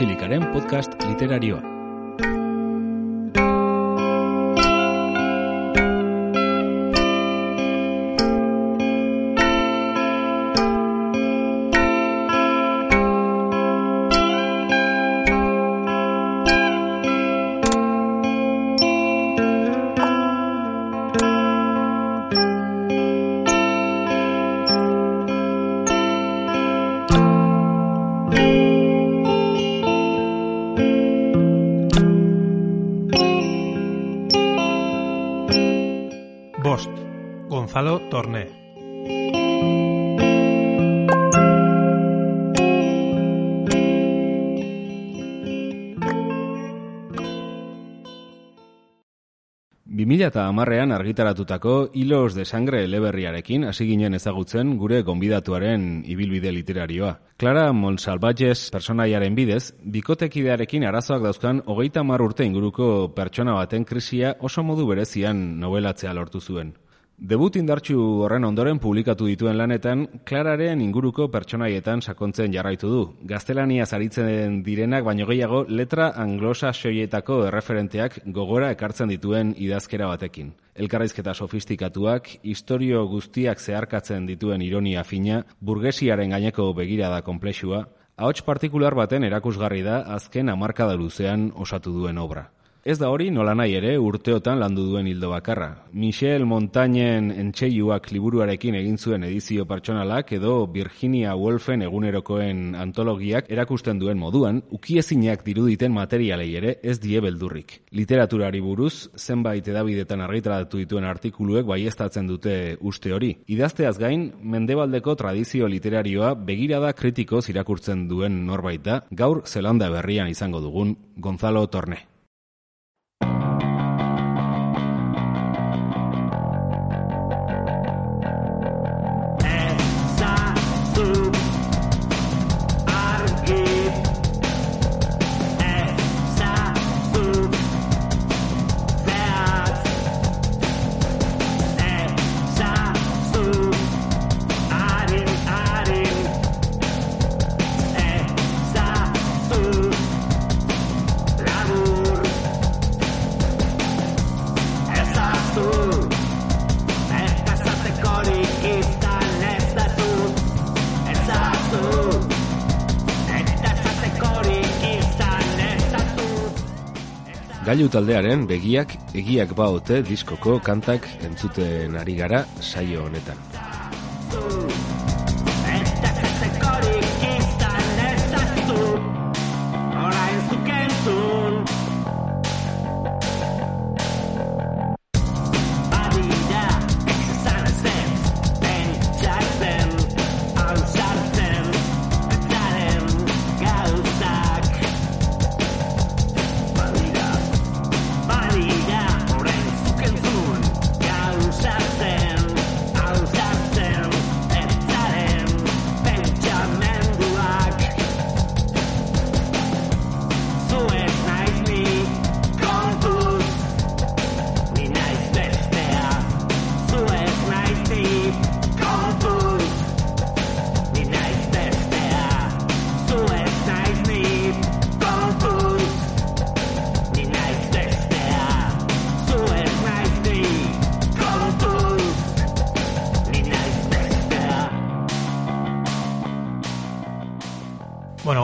Basilikaren podcast literarioa. Eta amarrean argitaratutako Hilos de Sangre eleberriarekin hasi ginen ezagutzen gure gonbidatuaren ibilbide literarioa. Clara Monsalvajes personaiaren bidez, bikotekidearekin arazoak dauzkan hogeita mar urte inguruko pertsona baten krisia oso modu berezian nobelatzea lortu zuen. Debut indartxu horren ondoren publikatu dituen lanetan, Klararen inguruko pertsonaietan sakontzen jarraitu du. Gaztelania zaritzen direnak baino gehiago letra anglosa soietako erreferenteak gogora ekartzen dituen idazkera batekin. Elkarraizketa sofistikatuak, historio guztiak zeharkatzen dituen ironia fina, burgesiaren gaineko begirada komplexua, ahots partikular baten erakusgarri da azken amarkada luzean osatu duen obra. Ez da hori nola nahi ere urteotan landu duen hildo bakarra. Michel Montañen entxeiuak liburuarekin egin zuen edizio pertsonalak edo Virginia Woolfen egunerokoen antologiak erakusten duen moduan, ukiezinak diruditen materialei ere ez die beldurrik. Literaturari buruz, zenbait edabidetan argitaratu dituen artikuluek baiestatzen dute uste hori. Idazteaz gain, mendebaldeko tradizio literarioa begirada kritiko irakurtzen duen norbait da, gaur Zelanda berrian izango dugun Gonzalo Torne. Gailu taldearen begiak egiak baote diskoko kantak entzuten ari gara saio honetan.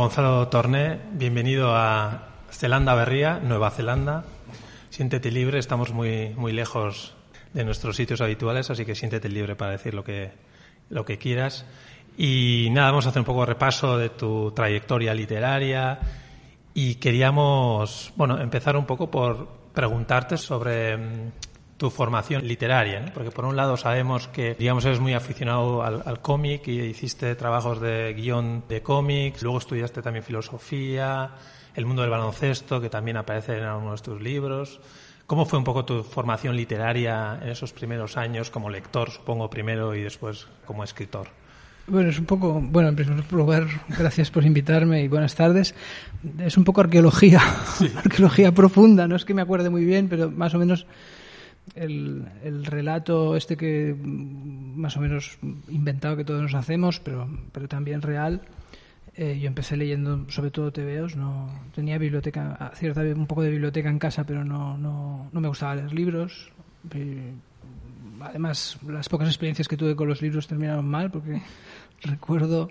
Gonzalo Torné, bienvenido a Zelanda Berría, Nueva Zelanda. Siéntete libre, estamos muy, muy lejos de nuestros sitios habituales, así que siéntete libre para decir lo que, lo que quieras. Y nada, vamos a hacer un poco de repaso de tu trayectoria literaria y queríamos, bueno, empezar un poco por preguntarte sobre mm, tu formación literaria, porque por un lado sabemos que, digamos, eres muy aficionado al, cómic y hiciste trabajos de guion de cómics, luego estudiaste también filosofía, el mundo del baloncesto, que también aparece en algunos de tus libros. ¿Cómo fue un poco tu formación literaria en esos primeros años como lector, supongo, primero y después como escritor? Bueno, es un poco, bueno, en primer lugar, gracias por invitarme y buenas tardes. Es un poco arqueología, arqueología profunda, no es que me acuerde muy bien, pero más o menos el, el, relato este que más o menos inventado que todos nos hacemos, pero, pero también real, eh, yo empecé leyendo sobre todo TVOs, no tenía biblioteca, cierta un poco de biblioteca en casa, pero no, no, no me gustaba leer libros. además, las pocas experiencias que tuve con los libros terminaron mal, porque recuerdo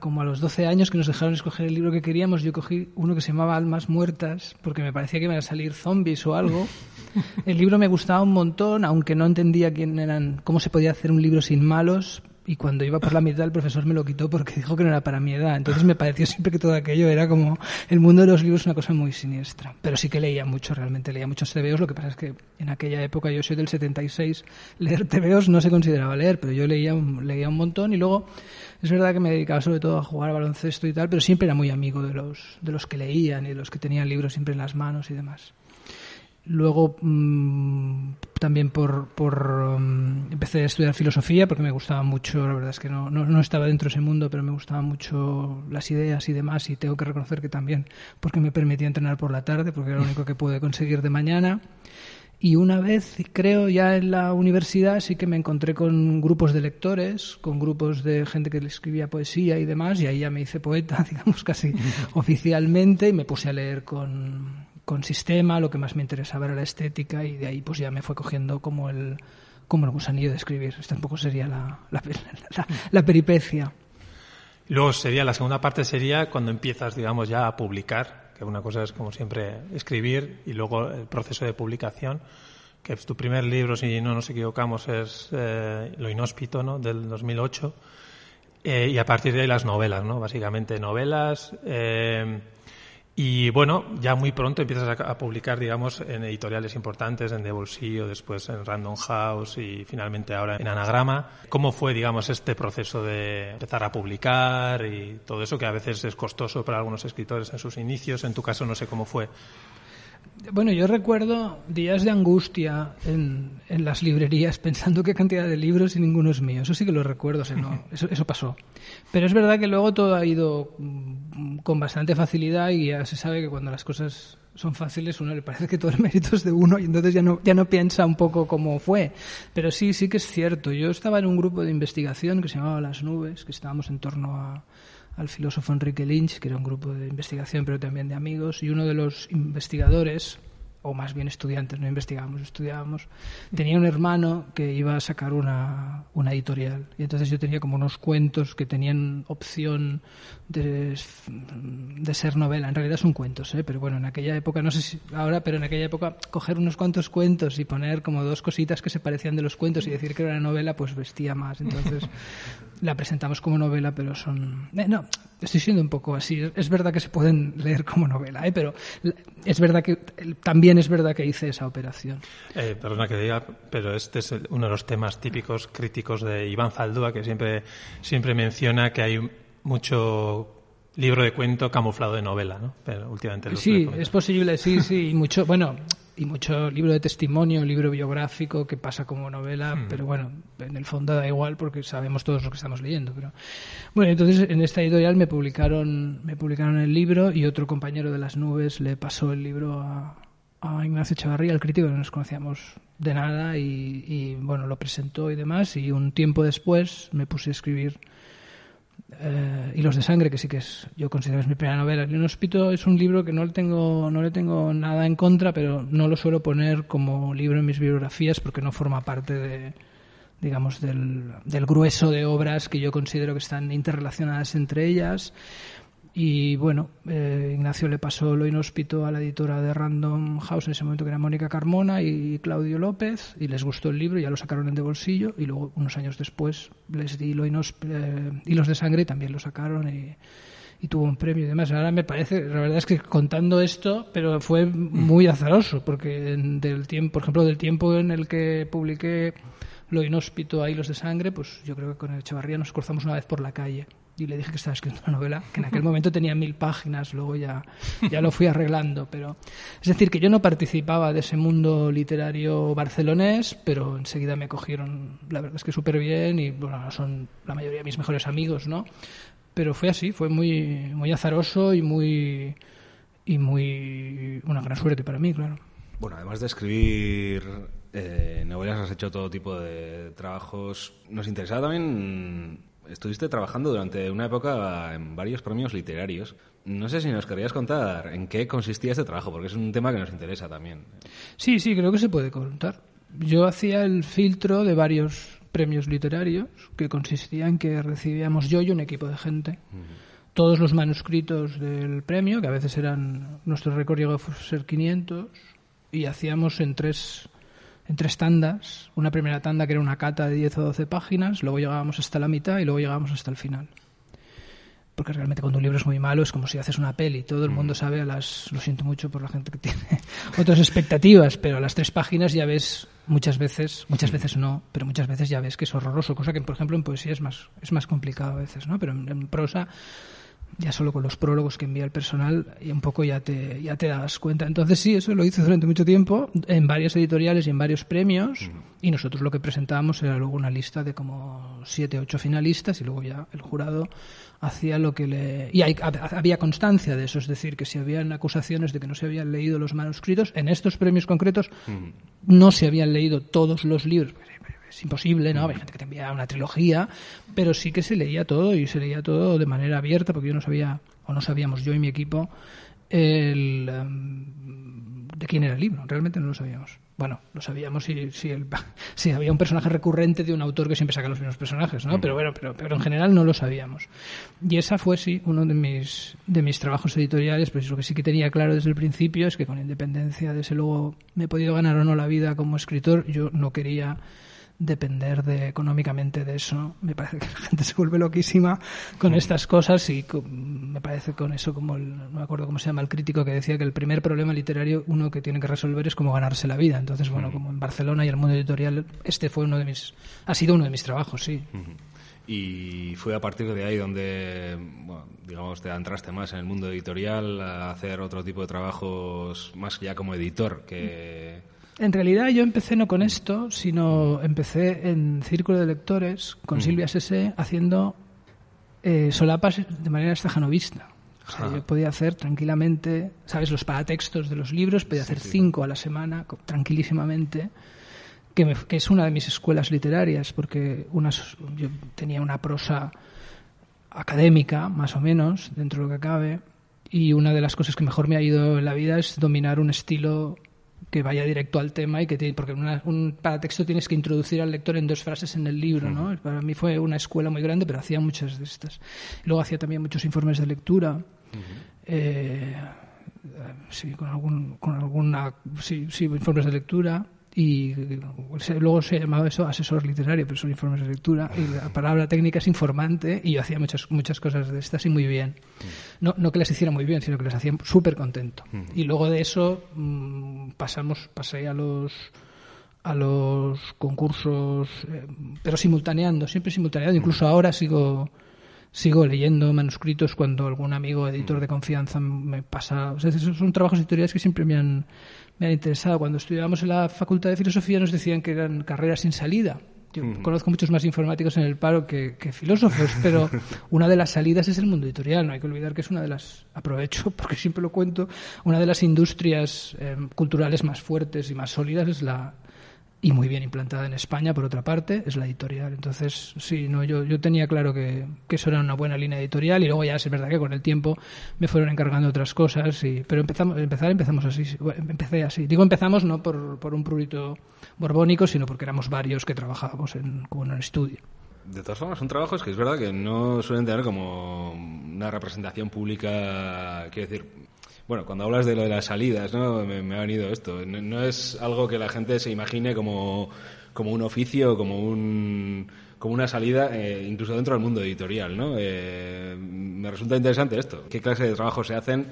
como a los 12 años que nos dejaron escoger el libro que queríamos, yo cogí uno que se llamaba Almas Muertas, porque me parecía que iban a salir zombies o algo. El libro me gustaba un montón, aunque no entendía quién eran, cómo se podía hacer un libro sin malos, y cuando iba por la mitad el profesor me lo quitó porque dijo que no era para mi edad. Entonces me pareció siempre que todo aquello era como el mundo de los libros una cosa muy siniestra. Pero sí que leía mucho, realmente leía muchos TVOs. Lo que pasa es que en aquella época, yo soy del 76, leer TVOs no se consideraba leer, pero yo leía leía un montón y luego es verdad que me dedicaba sobre todo a jugar baloncesto y tal, pero siempre era muy amigo de los, de los que leían y de los que tenían libros siempre en las manos y demás. Luego mm, también por, por mm, empecé a estudiar filosofía porque me gustaba mucho, la verdad es que no, no, estaba dentro de ese mundo, pero me gustaban mucho las ideas y demás y tengo que reconocer que también porque me permitía entrenar por la tarde porque era lo único que pude conseguir de mañana. Y una vez, creo, ya en la universidad sí que me encontré con grupos de lectores, con grupos de gente que le escribía poesía y demás, y ahí ya me hice poeta, digamos, casi oficialmente, y me puse a leer con, con sistema, lo que más me interesaba era la estética y de ahí pues ya me fue cogiendo como el, como el gusanillo de escribir. Esta un poco sería la, la, peripecia. Luego sería, la segunda parte sería cuando empiezas, digamos, ya a publicar, que una cosa es como siempre escribir y luego el proceso de publicación, que es tu primer libro, si no nos equivocamos, es eh, Lo Inhóspito, ¿no?, del 2008. Eh, y a partir de ahí las novelas, ¿no? Básicamente novelas, eh, y bueno, ya muy pronto empiezas a, publicar, digamos, en editoriales importantes, en De Bolsillo, después en Random House y finalmente ahora en Anagrama. ¿Cómo fue, digamos, este proceso de empezar a publicar y todo eso que a veces es costoso para algunos escritores en sus inicios? En tu caso no sé cómo fue. Bueno, yo recuerdo días de angustia en, en, las librerías pensando qué cantidad de libros y ninguno es mío. Eso sí que lo recuerdo, eso, eso, pasó. Pero es verdad que luego todo ha ido mm, con bastante facilidad y ya se sabe que cuando las cosas son fáciles uno le parece que todo el mérito es de uno y entonces ya no, ya no piensa un poco cómo fue. Pero sí, sí que es cierto. Yo estaba en un grupo de investigación que se llamaba Las Nubes, que estábamos en torno a al filósofo Enrique Lynch, que era un grupo de investigación, pero también de amigos, y uno de los investigadores, o más bien estudiantes, no investigábamos, estudiábamos, tenía un hermano que iba a sacar una, una editorial. Y entonces yo tenía como unos cuentos que tenían opción de, de ser novela. En realidad son cuentos, ¿eh? pero bueno, en aquella época, no sé si ahora, pero en aquella época, coger unos cuantos cuentos y poner como dos cositas que se parecían de los cuentos y decir que era una novela, pues vestía más. Entonces la presentamos como novela, pero son... Eh, no, estoy siendo un poco así. Es verdad que se pueden leer como novela, ¿eh? pero es verdad que también es verdad que hice esa operación. Eh, perdona que diga, pero este es uno de los temas típicos críticos de Iván Zaldúa, que siempre, siempre menciona que hay mucho libro de cuento camuflado de novela, ¿no? Pero últimamente sí, es posible, sí, sí, y mucho, bueno, y mucho libro de testimonio, libro biográfico que pasa como novela, hmm. pero bueno, en el fondo da igual porque sabemos todos lo que estamos leyendo. Pero bueno, entonces en esta editorial me publicaron, me publicaron el libro y otro compañero de las nubes le pasó el libro a, a Ignacio Chavarría, el crítico, que no nos conocíamos de nada y, y bueno, lo presentó y demás y un tiempo después me puse a escribir eh, Hilos de sangre, que sí que es, yo considero que es mi primera novela. El Inhóspito es un libro que no le tengo, no le tengo nada en contra, pero no lo suelo poner como libro en mis biografías porque no forma parte de, digamos, del, del grueso de obras que yo considero que están interrelacionadas entre ellas. Y bueno, eh, Ignacio le pasó lo inhóspito a la editora de Random House en ese momento, que era Mónica Carmona y Claudio López, y les gustó el libro, ya lo sacaron en de bolsillo, y luego, unos años después, les di lo eh, Hilos de Sangre, y también lo sacaron, y, tuvo un premio y demás. Ahora me parece, la verdad es que contando esto, pero fue muy azaroso, porque del tiempo, por ejemplo, del tiempo en el que publiqué lo inhóspito a Hilos de Sangre, pues yo creo que con el Echevarría nos cruzamos una vez por la calle y le dije que estaba escribiendo una novela que en aquel momento tenía mil páginas, luego ya, ya lo fui arreglando. Pero, es decir, que yo no participaba de ese mundo literario barcelonés, pero enseguida me cogieron, la verdad es que súper bien y bueno, son la mayoría de mis mejores amigos, ¿no? Pero fue así, fue muy, muy azaroso y muy, y muy una gran suerte para mí, claro. Bueno, además de escribir eh, novelas, has hecho todo tipo de trabajos. Nos interesaba también estuviste trabajando durante una época en varios premios literarios. No sé si nos querrías contar en qué consistía este trabajo, porque es un tema que nos interesa también. Sí, sí, creo que se puede contar. Yo hacía el filtro de varios premios literarios que consistía en que recibíamos yo y un equipo de gente todos los manuscritos del premio, que a veces eran, nuestro récord llegó a ser 500, y hacíamos en tres, en tres tandas, una primera tanda que era una cata de 10 o 12 páginas, luego llegábamos hasta la mitad y luego llegábamos hasta el final porque realmente cuando un libro es muy malo es como si haces una peli. Todo el mundo mm. sabe a las, lo siento mucho por la gente que tiene otras expectativas, pero a las tres páginas ya ves muchas veces, muchas veces no, pero muchas veces ya ves que es horroroso, cosa que por ejemplo en poesía es más, es más complicado a veces, ¿no? Pero en prosa ya solo con los prólogos que envía el personal y un poco ya te, ya te das cuenta. Entonces sí, eso lo hice durante mucho tiempo en varias editoriales y en varios premios y nosotros lo que presentábamos era luego una lista de como siete, ocho finalistas y luego ya el jurado hacía lo que le... Y había constancia de eso, es decir, que si habían acusaciones de que no se habían leído los manuscritos, en estos premios concretos no se habían leído todos los libros es imposible, ¿no? Hay gente que te envía una trilogía, pero sí que se leía todo y se leía todo de manera abierta, porque yo no sabía, o no sabíamos yo y mi equipo, el, em, de quién era el libro. Realmente no lo sabíamos. Bueno, lo sabíamos si, si, el, si, había un personaje recurrente de un autor que siempre saca los mismos personajes, ¿no? Pero bueno, pero, pero en general no lo sabíamos. Y esa fue, sí, uno de mis, de mis trabajos editoriales, pues lo que sí que tenía claro desde el principio es que con independencia de si luego me he podido ganar o no la vida como escritor, yo no quería depender de económicamente de eso. Me parece que la gente se vuelve loquísima con mm. estas cosas y me parece con eso como no me acuerdo cómo se llama el crítico que decía que el primer problema literario uno que tiene que resolver es cómo ganarse la vida. Entonces, bueno, mm. como en Barcelona y el mundo editorial, este fue uno de mis ha sido uno de mis trabajos, sí. Y fue a partir de ahí donde, digamos, te entraste más en el mundo editorial a hacer otro tipo de trabajos más ya como editor que en realidad yo empecé no con esto, sino empecé en Círculo de Lectores con Silvia Sese haciendo eh, solapas de manera estajanovista. O sea, yo podía hacer tranquilamente, ¿sabes? Los paratextos de los libros, podía hacer cinco a la semana, tranquilísimamente, que, que, es una de mis escuelas literarias, porque unas, yo tenía una prosa académica, más o menos, dentro de lo que cabe, y una de las cosas que mejor me ha ido en la vida es dominar un estilo que vaya directo al tema y que tiene, porque un paratexto tienes que introducir al lector en dos frases en el libro, ¿no? Para mí fue una escuela muy grande, pero hacía muchas de estas. Luego hacía también muchos informes de lectura. Eh, sí, con algún, con alguna, sí, sí, informes de lectura y luego se llamaba eso asesor literario, pero son informes de lectura y la palabra técnica es informante y yo hacía muchas muchas cosas de estas y muy bien. No, no que las hiciera muy bien, sino que las hacía súper contento. Y luego de eso mm, pasamos, pasé a los a los concursos, eh, pero simultaneando, siempre simultaneando. Incluso ahora sigo sigo leyendo manuscritos cuando algún amigo editor de confianza me pasa. O sea, esos son trabajos editoriales que siempre me han me ha interesado. Cuando estudiábamos en la Facultad de Filosofía nos decían que eran carreras sin salida. Yo conozco muchos más informáticos en el paro que, filósofos, pero una de las salidas es el mundo editorial. No hay que olvidar que es una de las, aprovecho porque siempre lo cuento, una de las industrias eh, culturales más fuertes y más sólidas es la, y muy bien implantada en España, por otra parte, es la editorial. Entonces, sí, no, yo, yo tenía claro que, que, eso era una buena línea editorial y luego ya es verdad que con el tiempo me fueron encargando otras cosas, y, pero empezamos, empezar empezamos así, empecé así. Digo empezamos no por, por un prurito borbónico, sino porque éramos varios que trabajábamos en, como en un estudio. De todas formas, son trabajos que es verdad que no suelen tener como una representación pública, quiero decir, bueno, cuando hablas de lo de las salidas, ¿no? Me, ha venido esto. No, es algo que la gente se imagine como, como un oficio, como un como una salida, eh, incluso dentro del mundo editorial, ¿no? Eh, me resulta interesante esto. ¿Qué clase de trabajo se hacen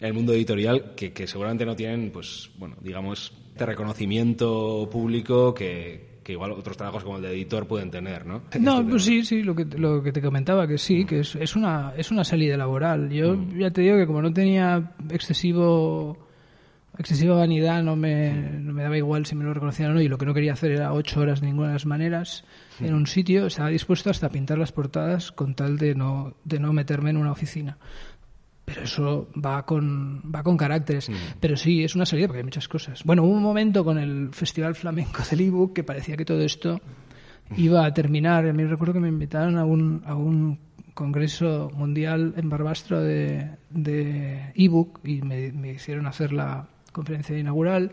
en el mundo editorial que, que seguramente no tienen, pues, bueno, digamos, este reconocimiento público que, que igual otros trabajos como el de editor pueden tener, ¿no? No, pues sí, sí, lo que, lo que te comentaba, que sí, que es, es, una, es una salida laboral. Yo mm. ya te digo que como no tenía excesivo excesiva vanidad, no me, no me daba igual si me lo reconocían o no, y lo que no quería hacer era ocho horas de ninguna de las maneras en un sitio, estaba dispuesto hasta a pintar las portadas con tal de no, de no meterme en una oficina pero eso va con, va con caracteres. Mm. Pero sí, es una salida porque hay muchas cosas. Bueno, hubo un momento con el Festival Flamenco del ebook que parecía que todo esto iba a terminar. A mí recuerdo que me invitaron a un, a un congreso mundial en Barbastro de, de ebook y me, me hicieron hacer la conferencia inaugural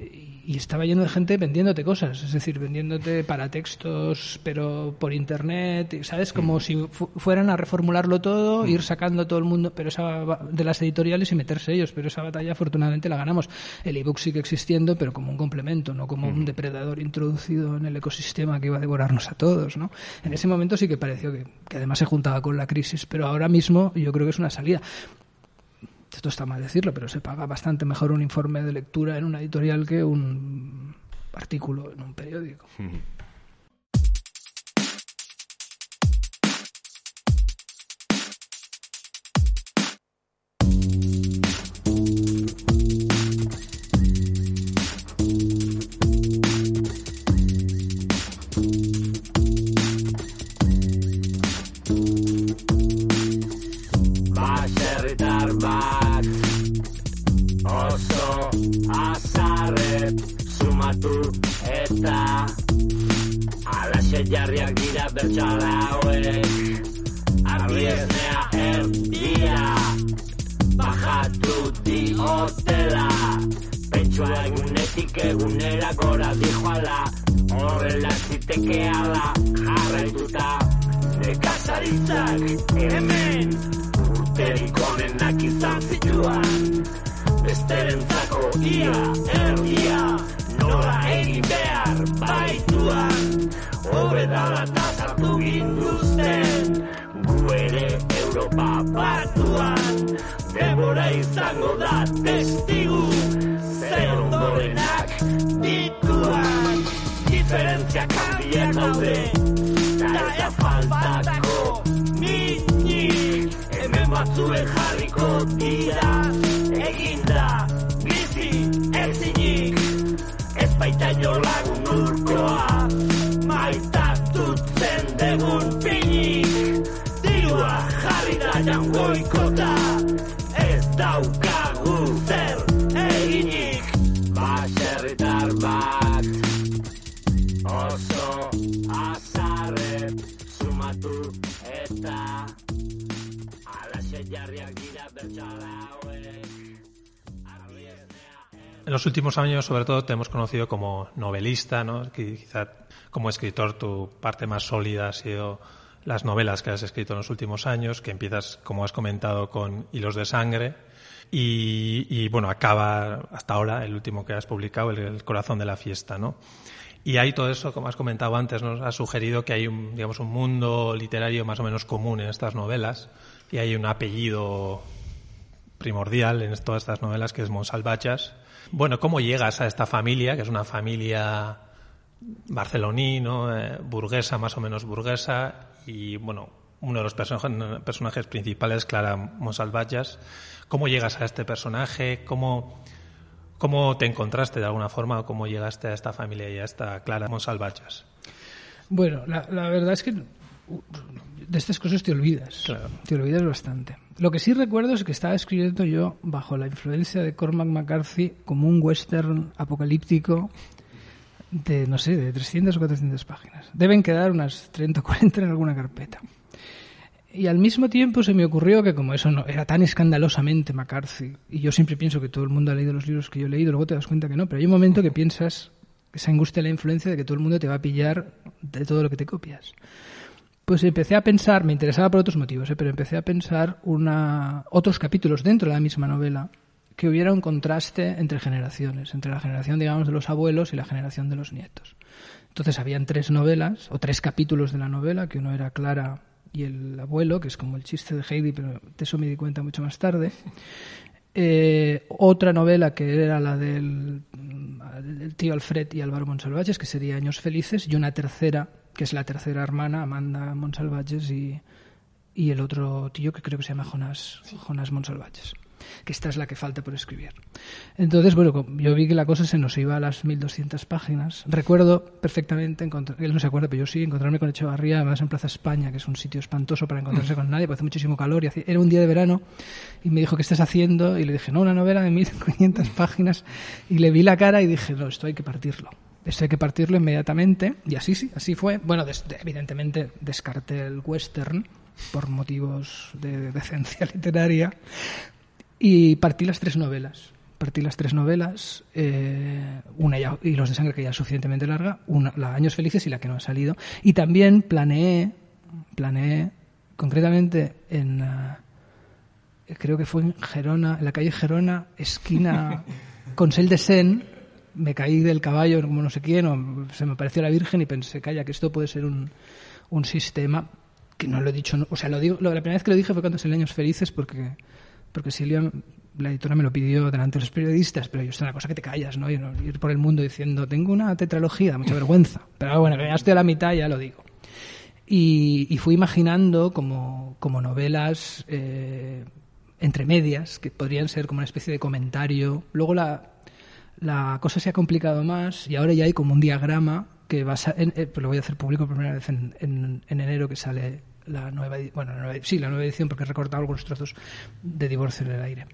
y estaba lleno de gente vendiéndote cosas, es decir, vendiéndote para textos, pero por internet, ¿sabes? Como si fueran a reformularlo todo, ir sacando todo el mundo, pero esa de las editoriales y meterse ellos, pero esa batalla afortunadamente la ganamos. El ebook sigue existiendo, pero como un complemento, no como un depredador introducido en el ecosistema que iba a devorarnos a todos, ¿no? En ese momento sí que pareció que, que además se juntaba con la crisis, pero ahora mismo yo creo que es una salida esto está mal decirlo, pero se paga bastante mejor un informe de lectura en una editorial que un artículo en un periódico. Batzuen jarriko dira. Eginda bizi ezinik. Ez baita lagun urkoa maitatutzen degun pinik. Dirua jarri da jangoikota En los últimos años, sobre todo, te hemos conocido como novelista, ¿no? Quizá como escritor tu parte más sólida ha sido las novelas que has escrito en los últimos años, que empiezas, como has comentado, con Hilos de Sangre y, bueno, acaba hasta ahora el último que has publicado, el, Corazón de la Fiesta, ¿no? Y hay todo eso, como has comentado antes, nos ha sugerido que hay un, digamos, un mundo literario más o menos común en estas novelas y hay un apellido primordial en todas estas novelas que es Monsalvachas. Bueno, ¿cómo llegas a esta familia, que es una familia barceloní, ¿no? Eh, burguesa, más o menos burguesa, y bueno, uno de los personajes, principales, Clara Monsalvatjas. ¿Cómo llegas a este personaje? ¿Cómo, ¿Cómo te encontraste de alguna forma o cómo llegaste a esta familia y a esta Clara Monsalvatjas? Bueno, la, verdad es que de estas cosas te olvidas. Te olvidas bastante. Lo que sí recuerdo es que estaba escribiendo yo bajo la influencia de Cormac McCarthy como un western apocalíptico de, no sé, de 300 o 400 páginas. Deben quedar unas 30 o 40 en alguna carpeta. Y al mismo tiempo se me ocurrió que como eso no era tan escandalosamente McCarthy, y yo siempre pienso que todo el mundo ha leído los libros que yo he leído, luego te das cuenta que no, pero hay un momento que piensas esa angustia la influencia de que todo el mundo te va a pillar de todo lo que te copias. Pues empecé a pensar, me interesaba por otros motivos, ¿eh? pero empecé a pensar una, otros capítulos dentro de la misma novela que hubiera un contraste entre generaciones, entre la generación, digamos, de los abuelos y la generación de los nietos. Entonces habían tres novelas, o tres capítulos de la novela, que uno era Clara y el abuelo, que es como el chiste de Heidi, pero de eso me di cuenta mucho más tarde. Eh, otra novela que era la del, tío Alfred y Álvaro Monsalvajes, que sería Años Felices, y una tercera, que es la tercera hermana, Amanda Monsalvajes, y, y el otro tío que creo que se llama Jonas, Jonas Monsalvajes que esta es la que falta por escribir. Entonces, bueno, yo vi que la cosa se nos iba a las 1200 páginas. Recuerdo perfectamente, él no se acuerda, pero yo sí, encontrarme con Echevarría, además en Plaza España, que es un sitio espantoso para encontrarse con nadie, porque hace muchísimo calor y era un día de verano y me dijo, ¿qué estás haciendo? Y le dije, no, una novela de 1500 páginas y le vi la cara y dije, no, esto hay que partirlo. Esto hay que partirlo inmediatamente. Y así sí, así fue. Bueno, des- evidentemente descarté el western por motivos de decencia literaria y partí las tres novelas. Partí las tres novelas, eh, una ya, y Los de Sangre, que ya es suficientemente larga, una, la Años Felices y la que no ha salido. Y también planeé, planeé concretamente en, ah, creo que fue en Gerona, en la calle Gerona, esquina Consell de Sen, me caí del caballo como no sé quién, o se me apareció la Virgen y pensé, calla, que esto puede ser un, un sistema que no lo he dicho, no- o sea, lo digo, lo- la primera vez que lo dije fue cuando salí Años Felices porque, porque Silvia, la editora me lo pidió delante de los periodistas, pero yo es una cosa que te callas, ¿no? Y no- ir por el mundo diciendo, tengo una tetralogía, mucha vergüenza. Pero bueno, que ya estoy a la mitad, ya lo digo. Y, y fui imaginando como, como novelas eh, entre medias, que podrían ser como una especie de comentario. Luego la, la cosa se ha complicado más y ahora ya hay como un diagrama que basa en, eh, pues lo voy a hacer público por primera vez en, en- en enero que sale la nueva bueno sí la nueva edición porque he recortado algunos trozos de divorcio en el aire.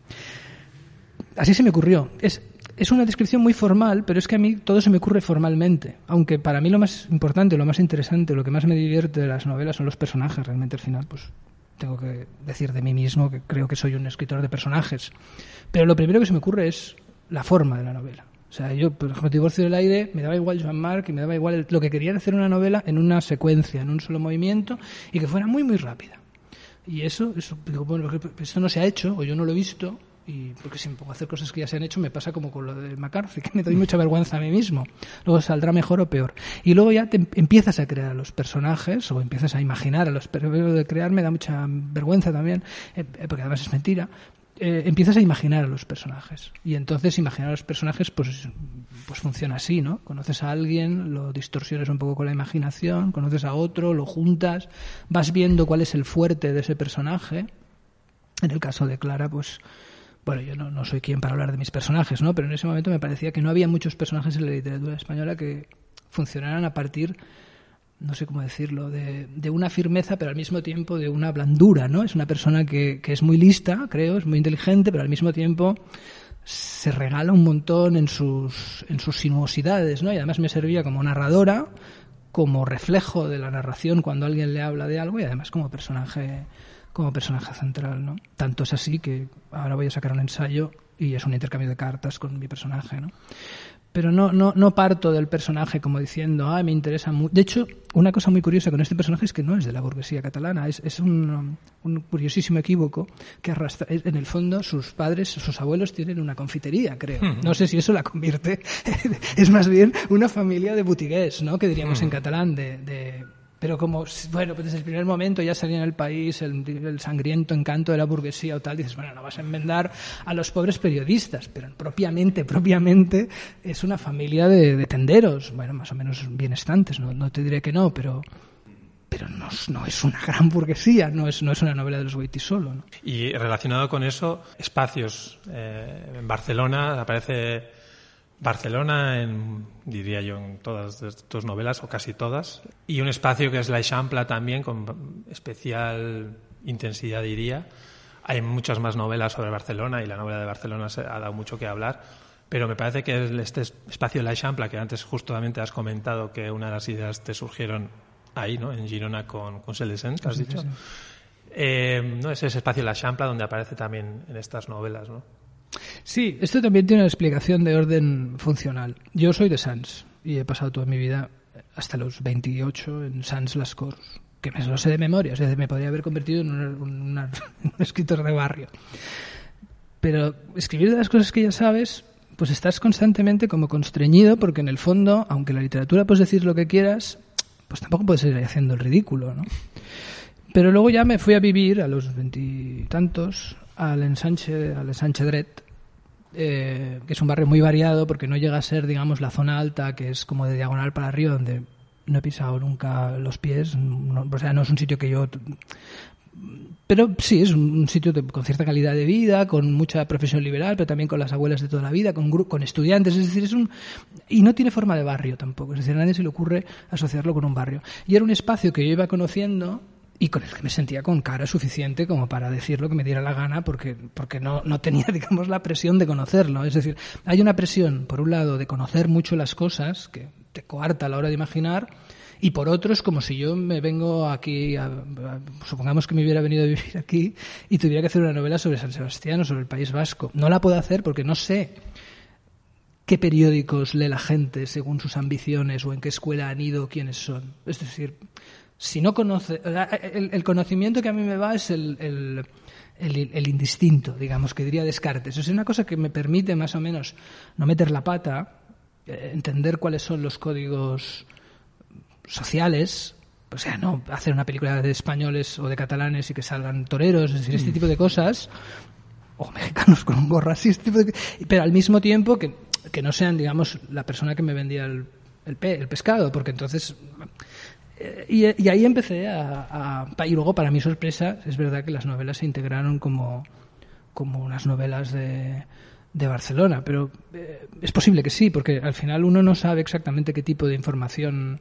Así se me ocurrió. Es es una descripción muy formal pero es que a mí todo se me ocurre formalmente aunque para mí lo más importante lo más interesante lo que más me divierte de las novelas son los personajes realmente al final pues tengo que decir de mí mismo que creo que soy un escritor de personajes. Pero lo primero que se me ocurre es la forma de la novela. O sea, yo, por ejemplo, Divorcio del Aire, me daba igual Joan Marc y me daba igual el- lo que quería hacer una novela en una secuencia, en un solo movimiento y que fuera muy, muy rápida. Y eso, eso, bueno, eso no se ha hecho, o yo no lo he visto, y porque si me a hacer cosas que ya se han hecho, me pasa como con lo de McCarthy, que me doy mucha vergüenza a mí mismo. Luego saldrá mejor o peor. Y luego ya te em- empiezas a crear a los personajes, o empiezas a imaginar a los pero de crear me da mucha vergüenza también, eh, eh, porque además es mentira. Eh, empiezas a imaginar a los personajes. Y entonces imaginar a los personajes, pues, pues funciona así, ¿no? Conoces a alguien, lo distorsiones un poco con la imaginación, conoces a otro, lo juntas, vas viendo cuál es el fuerte de ese personaje. En el caso de Clara, pues, bueno, yo no, no soy quien para hablar de mis personajes, ¿no? Pero en ese momento me parecía que no había muchos personajes en la literatura española que funcionaran a partir no sé cómo decirlo, de, de una firmeza, pero al mismo tiempo de una blandura, ¿no? Es una persona que, que es muy lista, creo, es muy inteligente, pero al mismo tiempo se regala un montón en sus, en sus sinuosidades, ¿no? Y además me servía como narradora, como reflejo de la narración cuando alguien le habla de algo y además como personaje como personaje central, ¿no? Tanto es así que ahora voy a sacar un ensayo y es un intercambio de cartas con mi personaje, ¿no? Pero no, no, no parto del personaje como diciendo, ah, me interesa mucho. De hecho, una cosa muy curiosa con este personaje es que no es de la burguesía catalana, es, es un, un curiosísimo equívoco que arrastra. En el fondo, sus padres, sus abuelos tienen una confitería, creo. No sé si eso la convierte. es más bien una familia de butigués, ¿no? Que diríamos en catalán, de, de pero como, bueno, pues desde el primer momento ya salía en el país el, sangriento encanto de la burguesía o tal, dices, bueno, no vas a enmendar a los pobres periodistas, pero propiamente, propiamente es una familia de, de tenderos, bueno, más o menos bienestantes, no, no te diré que no, pero pero no, no, es una gran burguesía, no es, no es una novela de los Goiti solo. ¿no? Y relacionado con eso, espacios. Eh, en Barcelona aparece Barcelona, en, diría yo, en todas tus novelas, o casi todas, y un espacio que es la Eixample también, con especial intensidad, diría. Hay muchas más novelas sobre Barcelona y la novela de Barcelona se ha dado mucho que hablar, pero me parece que este espacio de la Eixample, que antes justamente has comentado que una de las ideas te surgieron ahí, ¿no? En Girona con, con Celesent, has dicho. Sí, sí. Eh, no es ese espacio de la Eixample donde aparece también en estas novelas, ¿no? Sí, esto también tiene una explicación de orden funcional. Yo soy de Sans y he pasado toda mi vida hasta los 28 en Sans Las Corts, que me lo sé de memoria, o sea, me podría haber convertido en, una, una, un escritor de barrio. Pero escribir de las cosas que ya sabes, pues estás constantemente como constreñido, porque en el fondo, aunque la literatura puedes decir lo que quieras, pues tampoco puedes ir haciendo el ridículo, ¿no? Pero luego ya me fui a vivir a los veintitantos al ensanche, al ensanche Dret, eh, que es un barrio muy variado porque no llega a ser, digamos, la zona alta, que es como de diagonal para arriba, donde no he pisado nunca los pies. O sea, no es un sitio que yo. Pero sí, es un, un sitio de, con cierta calidad de vida, con mucha profesión liberal, pero también con las abuelas de toda la vida, con, con estudiantes. Es decir, es un. Y no tiene forma de barrio tampoco. Es decir, a nadie se le ocurre asociarlo con un barrio. Y era un espacio que yo iba conociendo y con el que me sentía con cara suficiente como para decir lo que me diera la gana porque, porque no, no tenía, digamos, la presión de conocerlo. Es decir, hay una presión, por un lado, de conocer mucho las cosas, que te coarta a la hora de imaginar, y por otro es como si yo me vengo aquí, a- supongamos que me hubiera venido a vivir aquí y tuviera que hacer una novela sobre San Sebastián o sobre el País Vasco. No la puedo hacer porque no sé qué periódicos lee la gente según sus ambiciones o en qué escuela han ido, quiénes son. Es decir, si no conoce, o sea, el, el conocimiento que a mí me va es el, el, el- el indistinto, digamos, que diría Descartes. Es una cosa que me permite más o menos no meter la pata, eh, entender cuáles son los códigos sociales, o sea, no hacer una película de españoles o de catalanes y que salgan toreros, es decir, este tipo de cosas, o mexicanos con un gorro así, este tipo de- pero al mismo tiempo que, que no sean, digamos, la persona que me vendía el, el, pe- el pescado, porque entonces... eh, Y, y ahí empecé a, a- Y luego, para mi sorpresa, es verdad que las novelas se integraron como, como unas novelas de, de Barcelona, pero eh, es posible que sí, porque al final uno no sabe exactamente qué tipo de información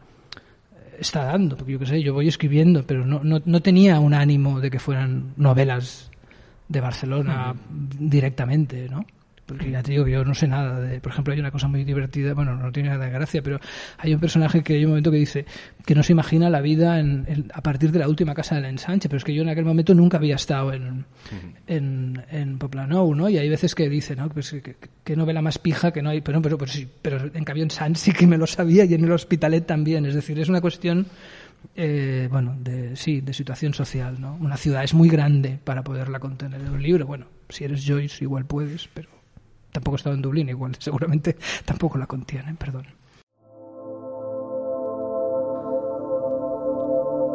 está dando, porque yo qué sé, yo voy escribiendo, pero no, no, no tenía un ánimo de que fueran novelas de Barcelona directamente, ¿no? Porque ya te digo que yo no sé nada de... Por ejemplo, hay una cosa muy divertida, bueno, no tiene nada de gracia, pero hay un personaje que hay un momento que dice que no se imagina la vida en, en- a partir de la última casa del ensanche, pero es que yo en aquel momento nunca había estado en, en, en Poplanou, ¿no? Y hay veces que dice, ¿no? Pues que, que- novela más pija que no hay... Pero, pero, pero, sí, pero en cambio en San sí que me lo sabía y en el Hospitalet también. Es decir, es una cuestión eh, bueno, de, sí, de situación social, ¿no? Una ciudad es muy grande para poderla contener en un libro. Bueno, si eres Joyce igual puedes, pero tampoco he estado en Dublín, igual seguramente tampoco la contienen, perdón.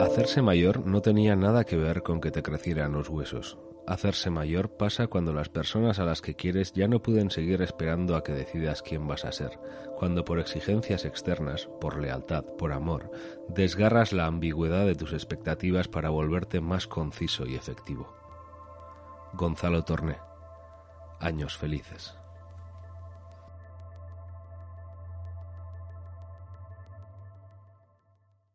Hacerse mayor no tenía nada que ver con que te crecieran los huesos. Hacerse mayor pasa cuando las personas a las que quieres ya no pueden seguir esperando a que decidas quién vas a ser, cuando por exigencias externas, por lealtad, por amor, desgarras la ambigüedad de tus expectativas para volverte más conciso y efectivo. Gonzalo Torné. Años felices.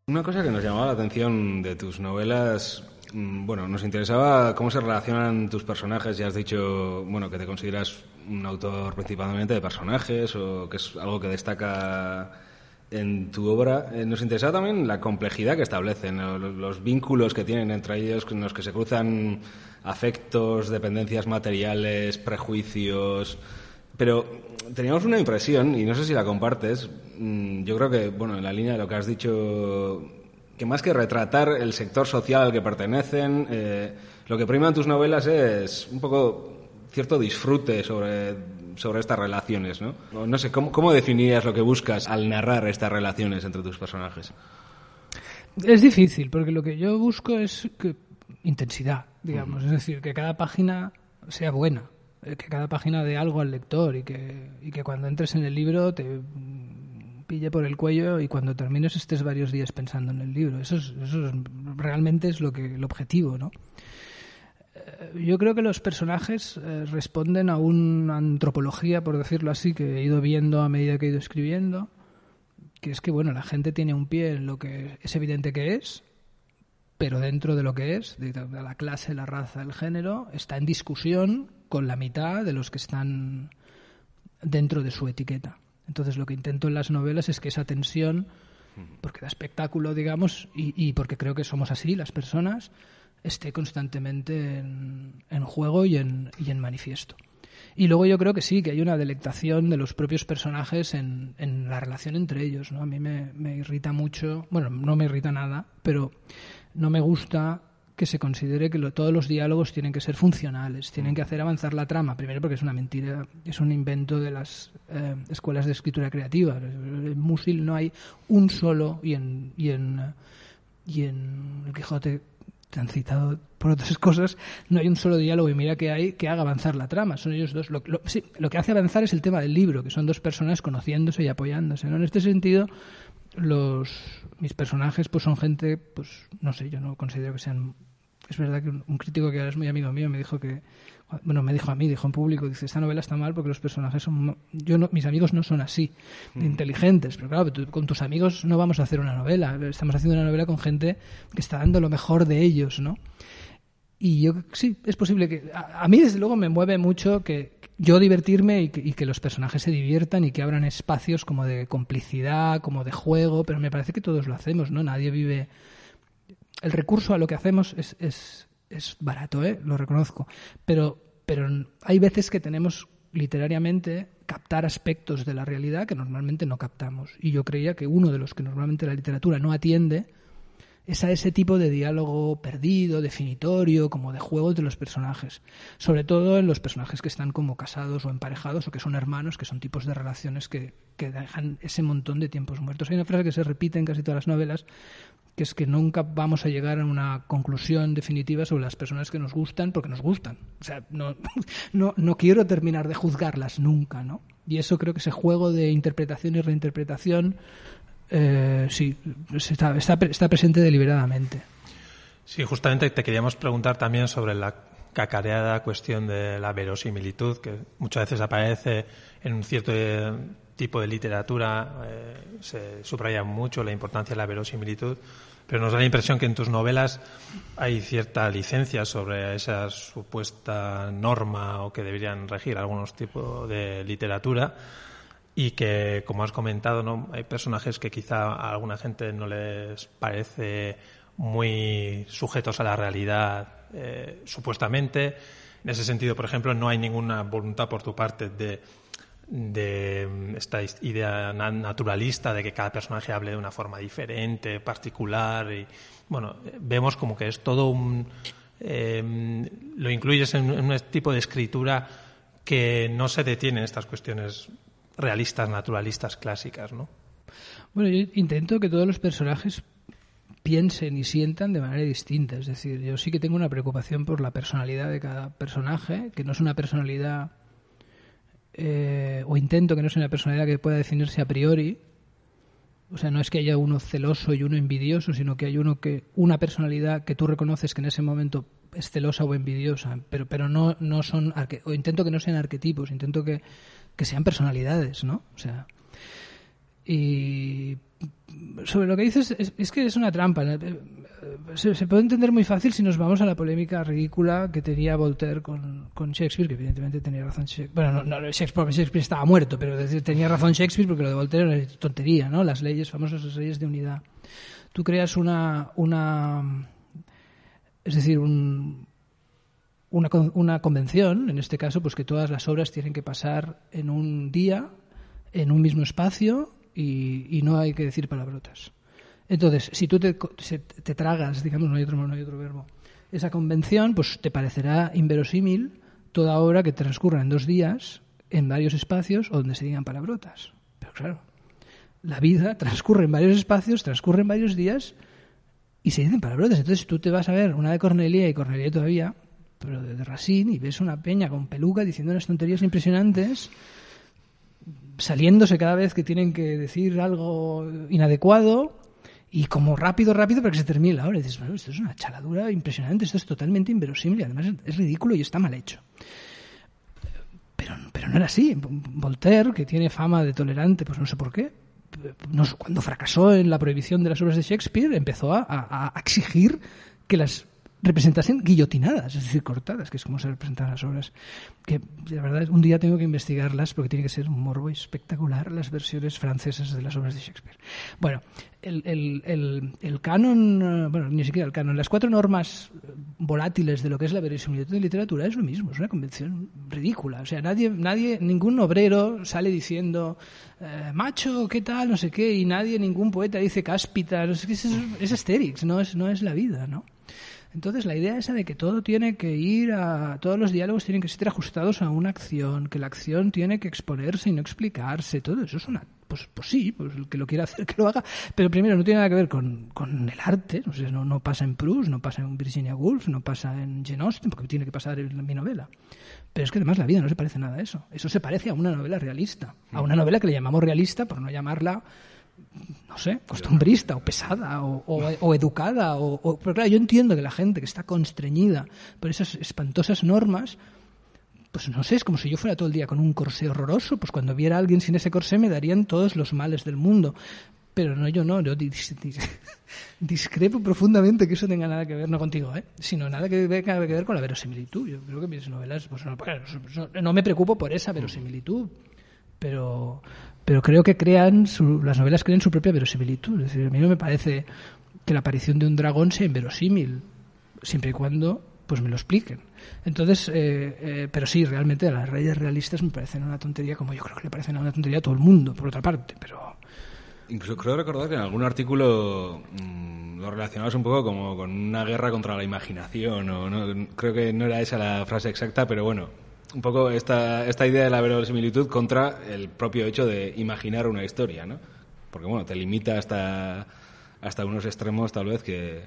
Una cosa que nos llamaba la atención de tus novelas, mm, bueno, nos interesaba cómo se relacionan tus personajes. Ya has dicho, bueno, que te consideras un autor principalmente de personajes o que es algo que destaca en tu obra. Eh, nos interesaba también la complejidad que establecen, los vínculos que tienen entre ellos, en los que se cruzan afectos, dependencias materiales, prejuicios. Pero teníamos una impresión, y no sé si la compartes, mm, yo creo que, bueno, en la línea de lo que has dicho, que más que retratar el sector social al que pertenecen, eh, lo que prima en tus novelas es un poco cierto disfrute sobre, sobre estas relaciones, ¿no? No sé, ¿cómo, ¿cómo definirías lo que buscas al narrar estas relaciones entre tus personajes? Es difícil, porque lo que yo busco es que, intensidad, digamos. Es decir, que cada página sea buena, que cada página dé algo al lector y que, y que cuando entres en el libro te pille por el cuello y cuando termines estés varios días pensando en el libro. Eso, es, eso es- realmente es lo que el objetivo, ¿no? Eh, Yo creo que los personajes eh, responden a una antropología, por decirlo así, que he ido viendo a medida que he ido escribiendo, que es que bueno, la gente tiene un pie en lo que es evidente que es, pero dentro de lo que es, de la clase, la raza, el género, está en discusión con la mitad de los que están dentro de su etiqueta. Entonces lo que intento en las novelas es que esa tensión, porque da espectáculo, digamos, y, y porque creo que somos así, las personas, esté constantemente en, en juego y en, y en manifiesto. Y luego yo creo que sí, que hay una delectación de los propios personajes en, en la relación entre ellos. ¿no? A mí me, me irrita mucho, bueno, no me irrita nada, pero no me gusta que se considere que lo- todos los diálogos tienen que ser funcionales, tienen que hacer avanzar la trama. Primero porque es una mentira, es un invento de las eh, escuelas de escritura creativa. En Musil no hay un solo, y en, y en, y en El Quijote te han citado por otras cosas, no hay un solo diálogo y mira que hay que haga avanzar la trama. Son ellos dos. Lo, lo- sí, lo que hace avanzar es el tema del libro, que son dos personas conociéndose y apoyándose. ¿no? En este sentido, los mis personajes pues son gente, pues no sé, yo no considero que sean. Es verdad que un, un crítico que ahora es muy amigo mío me dijo que, bueno, me dijo a mí, dijo en público, dice, esta novela está mal porque los personajes son, yo no, mis amigos no son así, de inteligentes, pero claro, tú- con tus amigos no vamos a hacer una novela, estamos haciendo una novela con gente que está dando lo mejor de ellos, ¿no? Y yo sí, es posible que. A, a mí, desde luego, me mueve mucho que, yo divertirme y que, y que los personajes se diviertan y que abran espacios como de complicidad, como de juego, pero me parece que todos lo hacemos, ¿no? Nadie vive... El recurso a lo que hacemos es, es, es barato, ¿eh? Lo reconozco. Pero, pero hay veces que tenemos literariamente captar aspectos de la realidad que normalmente no captamos. Y yo creía que uno de los que normalmente la literatura no atiende es a ese tipo de diálogo perdido, definitorio, como de juegos de los personajes. Sobre todo en los personajes que están como casados o emparejados o que son hermanos, que son tipos de relaciones que, que dejan ese montón de tiempos muertos. Hay una frase que se repite en casi todas las novelas, que es que nunca vamos a llegar a una conclusión definitiva sobre las personas que nos gustan porque nos gustan. O sea, no, no, no quiero terminar de juzgarlas nunca, ¿no? Y eso creo que ese juego de interpretación y reinterpretación eh, sí, está, presente deliberadamente. Sí, justamente te queríamos preguntar también sobre la cacareada cuestión de la verosimilitud, que muchas veces aparece en un cierto eh, tipo de literatura, eh, se subraya mucho la importancia de la verosimilitud, pero nos da la impresión que en tus novelas hay cierta licencia sobre esa supuesta norma o que deberían regir algunos tipos de literatura y que, como has comentado, ¿no? hay personajes que quizá a alguna gente no les parece muy sujetos a la realidad, eh, supuestamente. En ese sentido, por ejemplo, no hay ninguna voluntad por tu parte de, de esta idea naturalista de que cada personaje hable de una forma diferente, particular. Y, bueno, vemos como que es todo un. Eh, lo incluyes en un tipo de escritura que no se detiene en estas cuestiones realistas, naturalistas clásicas, ¿no? Bueno, yo intento que todos los personajes piensen y sientan de manera distinta. Es decir, yo sí que tengo una preocupación por la personalidad de cada personaje, que no es una personalidad, eh, o intento que no sea una personalidad que pueda definirse a priori. O sea, no es que haya uno celoso y uno envidioso, sino que hay uno que una personalidad que tú reconoces que en ese momento es celosa o envidiosa, pero pero no no son o intento que no sean arquetipos, intento que que sean personalidades, ¿no? O sea, y sobre lo que dices, es, que es una trampa. Se, puede entender muy fácil si nos vamos a la polémica ridícula que tenía Voltaire con, con Shakespeare, que evidentemente tenía razón Shakespeare. Bueno, no, no Shakespeare, estaba muerto, pero tenía razón Shakespeare porque lo de Voltaire era tontería, ¿no? Las leyes, famosas las leyes de unidad. Tú creas una, una es decir, un, una, una convención, en este caso, pues que todas las obras tienen que pasar en un día, en un mismo espacio y, no hay que decir palabrotas. Entonces, si tú te, te, tragas, digamos, no hay, otro, no hay otro verbo, esa convención, pues te parecerá inverosímil toda obra que transcurra en dos días, en varios espacios, donde se digan palabrotas. Pero claro, la vida transcurre en varios espacios, transcurre en varios días y se dicen palabrotas. Entonces tú te vas a ver una de Cornelia y Cornelia todavía, pero de, Racine, y ves una peña con peluca diciendo unas tonterías impresionantes, saliéndose cada vez que tienen que decir algo inadecuado, y como rápido, rápido para que se termine la obra. Y dices, bueno, esto es una chaladura impresionante, esto es totalmente inverosímil, además es ridículo y está mal hecho. Pero, pero no era así. Voltaire, que tiene fama de tolerante, pues no sé por qué, cuando fracasó en la prohibición de las obras de Shakespeare, empezó a exigir que las representasen guillotinadas, es decir, cortadas, que es como se representan las obras. Que la verdad un día tengo que investigarlas porque tiene que ser un morbo espectacular las versiones francesas de las obras de Shakespeare. Bueno, el, el, el, canon, eh, bueno, ni siquiera el canon, las cuatro normas volátiles de lo que es la verosimilitud de literatura es lo mismo, es una convención ridícula. O sea, nadie, nadie ningún obrero sale diciendo eh, macho, ¿qué tal? No sé qué, y nadie, ningún poeta dice cáspita, es, es, es Asterix, no es, no es la vida, ¿no? Entonces, la idea esa de que todo tiene que ir a. Todos los diálogos tienen que estar ajustados a una acción, que la acción tiene que exponerse y no explicarse, todo eso es una. Pues, pues sí, pues el que lo quiera hacer, que lo haga. Pero primero, no tiene nada que ver con, con el arte. no, no pasa en Proust, no pasa en Virginia Woolf, no pasa en Jane Austen, porque tiene que pasar en mi novela. Pero es que además la vida no se parece nada a eso. Eso se parece a una novela realista. A una novela que le llamamos realista, por no llamarla no sé, costumbrista o pesada o, educada. O, pero claro, yo entiendo que la gente que está constreñida por esas espantosas normas, pues no sé, es como si yo fuera todo el día con un corsé horroroso, pues cuando viera a alguien sin ese corsé me darían todos los males del mundo. Pero no, yo no, yo dis- dis- discrepo profundamente que eso tenga nada que ver, no contigo, ¿eh? sino nada que tenga que ver con la verosimilitud. Yo creo que mis novelas, pues no, no me preocupo por esa verosimilitud, pero, pero creo que crean, su- las novelas crean su propia verosimilitud. Es decir, a mí no me parece que la aparición de un dragón sea inverosímil, siempre y cuando pues me lo expliquen. Entonces, eh, eh, pero sí, realmente las reyes realistas me parecen una tontería, como yo creo que le parecen una tontería a todo el mundo, por otra parte, pero... Incluso creo recordar que en algún artículo mm, lo relacionabas un poco como con una guerra contra la imaginación, o no, creo que no era esa la frase exacta, pero bueno, un poco esta, esta idea de la verosimilitud contra el propio hecho de imaginar una historia, ¿no? Porque bueno, te limita hasta, hasta unos extremos tal vez que...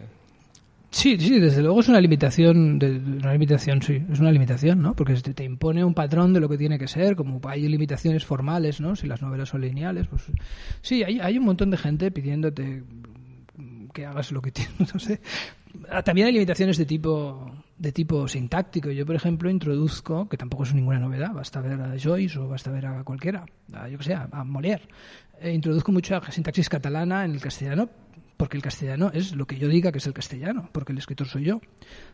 Sí, sí, desde luego es una limitación, una limitación, sí, es una limitación, ¿no? Porque te, te impone un patrón de lo que tiene que ser, como hay limitaciones formales, ¿no? Si las novelas son lineales, pues sí, hay, hay un montón de gente pidiéndote que hagas lo que tienes, no sé. Ah, También hay limitaciones de tipo de tipo sintáctico. Yo, por ejemplo, introduzco, que tampoco es ninguna novedad, basta ver a Joyce o basta ver a cualquiera, a, yo que sé, a Molière. Eh, introduzco mucha sintaxis catalana en el castellano porque el castellano es lo que yo diga que es el castellano, porque el escritor soy yo.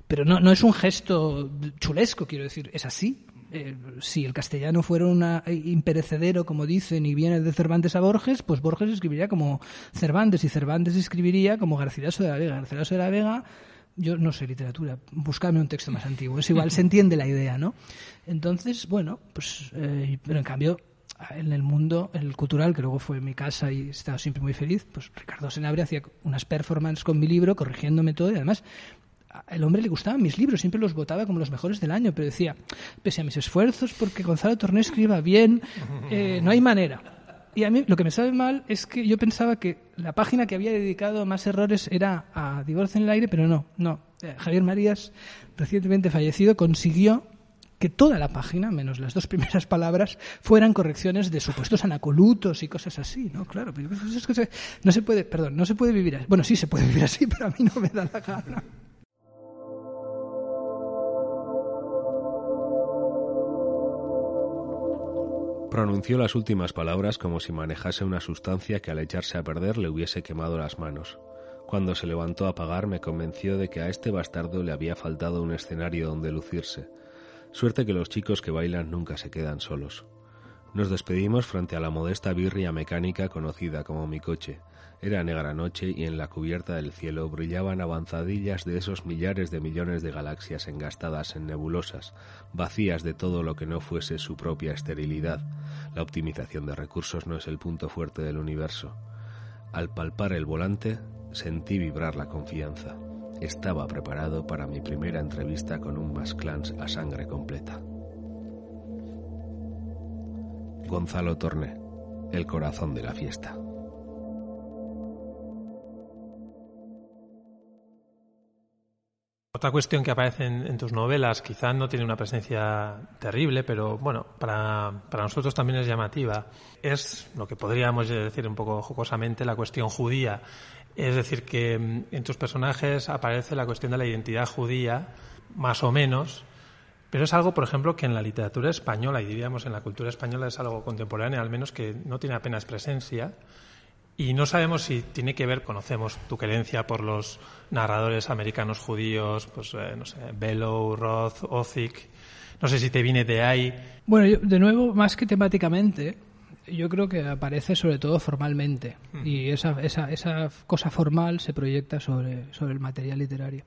Pero no, no es un gesto chulesco, quiero decir, es así. Eh, si el castellano fuera una imperecedero, como dicen, y viene de Cervantes a Borges, pues Borges escribiría como Cervantes y Cervantes escribiría como Garcilaso de la Vega. Garcilaso de la Vega, yo no sé literatura, buscadme un texto más antiguo, es igual, se entiende la idea, ¿no? Entonces, bueno, pues, eh, pero en cambio, en el mundo, el cultural, que luego fue mi casa y he estado siempre muy feliz, pues Ricardo Senabre hacía unas performances con mi libro, corrigiéndome todo, y además el hombre le gustaban mis libros, siempre los votaba como los mejores del año, pero decía, pese a mis esfuerzos, porque Gonzalo Torné escriba bien, eh, no hay manera. Y a mí lo que me sabe mal es que yo pensaba que la página que había dedicado más errores era a Divorcio en el aire, pero no, no. Eh, Javier Marías, recientemente fallecido, consiguió que toda la página, menos las dos primeras palabras, fueran correcciones de supuestos anacolutos y cosas así, ¿no? Claro, pero se- no se puede, perdón, no se puede vivir así. Bueno, sí se puede vivir así, pero a mí no me da la gana. Pronunció las últimas palabras como si manejase una sustancia que al echarse a perder le hubiese quemado las manos. Cuando se levantó a pagar me convenció de que a este bastardo le había faltado un escenario donde lucirse. Suerte que los chicos que bailan nunca se quedan solos. Nos despedimos frente a la modesta birria mecánica conocida como mi coche. Era negra noche y en la cubierta del cielo brillaban avanzadillas de esos millares de millones de galaxias engastadas en nebulosas, vacías de todo lo que no fuese su propia esterilidad. La optimización de recursos no es el punto fuerte del universo. Al palpar el volante, sentí vibrar la confianza. Estaba preparado para mi primera entrevista con un Masclans a sangre completa. Gonzalo Torné, el corazón de la fiesta. Otra cuestión que aparece en, tus novelas, quizá no tiene una presencia terrible, pero bueno, para, para nosotros también es llamativa, es lo que podríamos decir un poco jocosamente la cuestión judía. Es decir, que mm, en tus personajes aparece la cuestión de la identidad judía, más o menos, pero es algo, por ejemplo, que en la literatura española, y diríamos en la cultura española, es algo contemporáneo, al menos que no tiene apenas presencia. Y no sabemos si tiene que ver, conocemos tu querencia por los narradores americanos judíos, pues eh, no sé, Bellow, Roth, Ozick. No sé si te viene de ahí. Bueno, yo, de nuevo, más que temáticamente, yo creo que aparece sobre todo formalmente. Y esa, esa, esa cosa formal se proyecta sobre, sobre el material literario.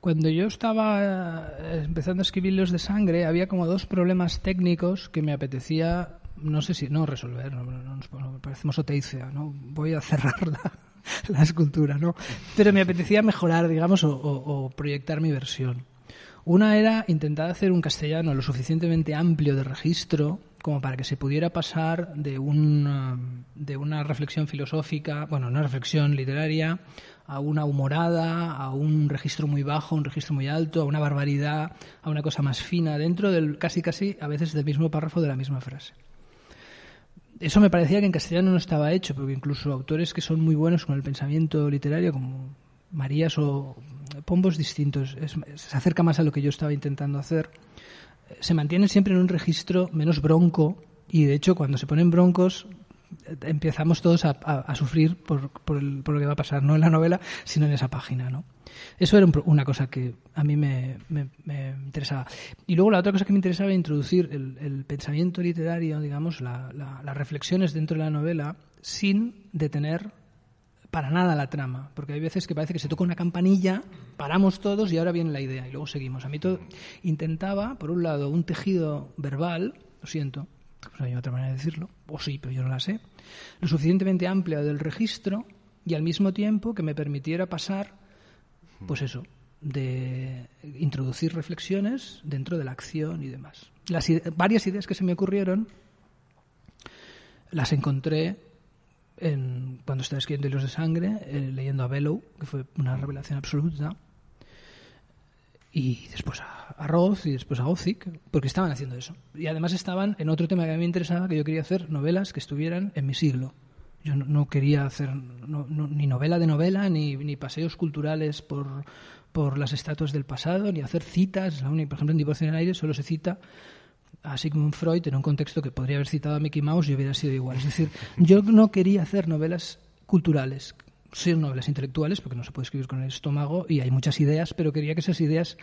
Cuando yo estaba eh, empezando a escribir Los de Sangre, había como dos problemas técnicos que me apetecía, no sé si, no resolver, no, no, no parecemos Oteiza, ¿no? Voy a cerrar la, la escultura, ¿no? Pero me apetecía mejorar, digamos, o, proyectar mi versión. Una era intentar hacer un castellano lo suficientemente amplio de registro como para que se pudiera pasar de, un, de una reflexión filosófica, bueno, una reflexión literaria, a una humorada, a un registro muy bajo, un registro muy alto, a una barbaridad, a una cosa más fina, dentro del casi casi a veces del mismo párrafo de la misma frase. Eso me parecía que en castellano no estaba hecho, porque incluso autores que son muy buenos con el pensamiento literario, como Marías o Pombos distintos, se acerca más a lo que yo estaba intentando hacer, se mantienen siempre en un registro menos bronco y de hecho cuando se ponen broncos empezamos todos a, sufrir por, por, el, por, lo que va a pasar, no en la novela, sino en esa página, ¿no? Eso era una cosa que a mí me, me, interesaba. Y luego la otra cosa que me interesaba era introducir el, el pensamiento literario, digamos, la, la, las reflexiones dentro de la novela, sin detener para nada la trama, porque hay veces que parece que se toca una campanilla, paramos todos y ahora viene la idea y luego seguimos. A mí todo intentaba, por un lado, un tejido verbal, lo siento, pues no hay otra manera de decirlo, o sí, pero yo no la sé, lo suficientemente amplia del registro y al mismo tiempo que me permitiera pasar, pues eso, de introducir reflexiones dentro de la acción y demás. Las varias ideas que se me ocurrieron las encontré en, cuando estaba escribiendo Hilos de Sangre, eh, leyendo a Bellow, que fue una revelación absoluta, y después a, a Roth y después a Ozick, porque estaban haciendo eso. Y además estaban en otro tema que a mí me interesaba, que yo quería hacer novelas que estuvieran en mi siglo. Yo no, quería hacer ni novela de novela, ni, ni paseos culturales por, por las estatuas del pasado, ni hacer citas. La única, por ejemplo, en Divorcio en el Aire solo se cita a Sigmund Freud en un contexto que podría haber citado a Mickey Mouse y hubiera sido igual. Es decir, yo no quería hacer novelas culturales, ser novelas intelectuales, porque no se puede escribir con el estómago y hay muchas ideas, pero quería que esas ideas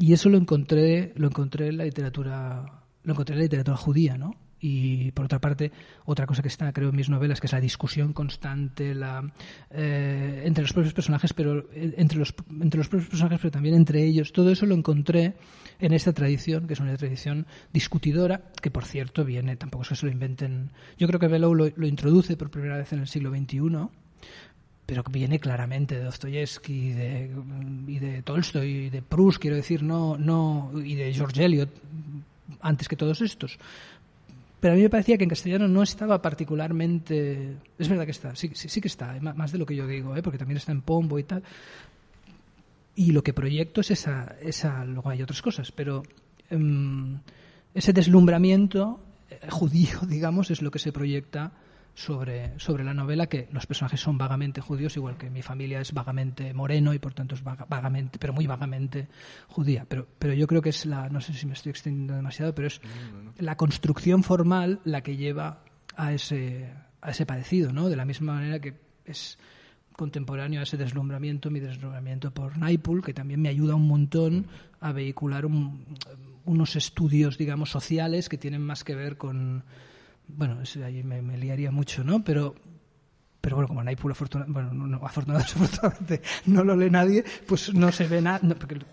y eso lo encontré, lo encontré en la literatura, lo encontré en la literatura judía, ¿no? y por otra parte otra cosa que está creo en mis novelas que es la discusión constante la eh, entre los propios personajes pero eh, entre los entre los propios personajes pero también entre ellos todo eso lo encontré en esta tradición que es una tradición discutidora que por cierto viene tampoco es que se lo inventen yo creo que Bellow lo, lo introduce por primera vez en el siglo XXI pero viene claramente de Dostoyevsky y de, y de Tolstoy y de Proust, quiero decir, no, no, y de George Eliot, antes que todos estos. Pero a mí me parecía que en castellano no estaba particularmente. Es verdad que está, sí, sí, que está, eh, más de lo que yo digo, ¿eh? porque también está en Pombo y tal. Y lo que proyecto es esa. esa luego hay otras cosas, pero em, ese deslumbramiento eh, judío, digamos, es lo que se proyecta sobre, sobre la novela, que los personajes son vagamente judíos, igual que mi familia es vagamente moreno y por tanto es vagamente, pero muy vagamente judía. Pero, pero yo creo que es la, no sé si me estoy extendiendo demasiado, pero es la construcción formal la que lleva a ese, a ese parecido, ¿no? De la misma manera que es contemporáneo a ese deslumbramiento, mi deslumbramiento por Naipul, que también me ayuda un montón a vehicular unos estudios, digamos, sociales que tienen más que ver con bueno, ahí me, liaría mucho, ¿no? Pero, pero bueno, como Naipul bueno, no, afortunadamente no lo lee nadie, pues no se ve nada,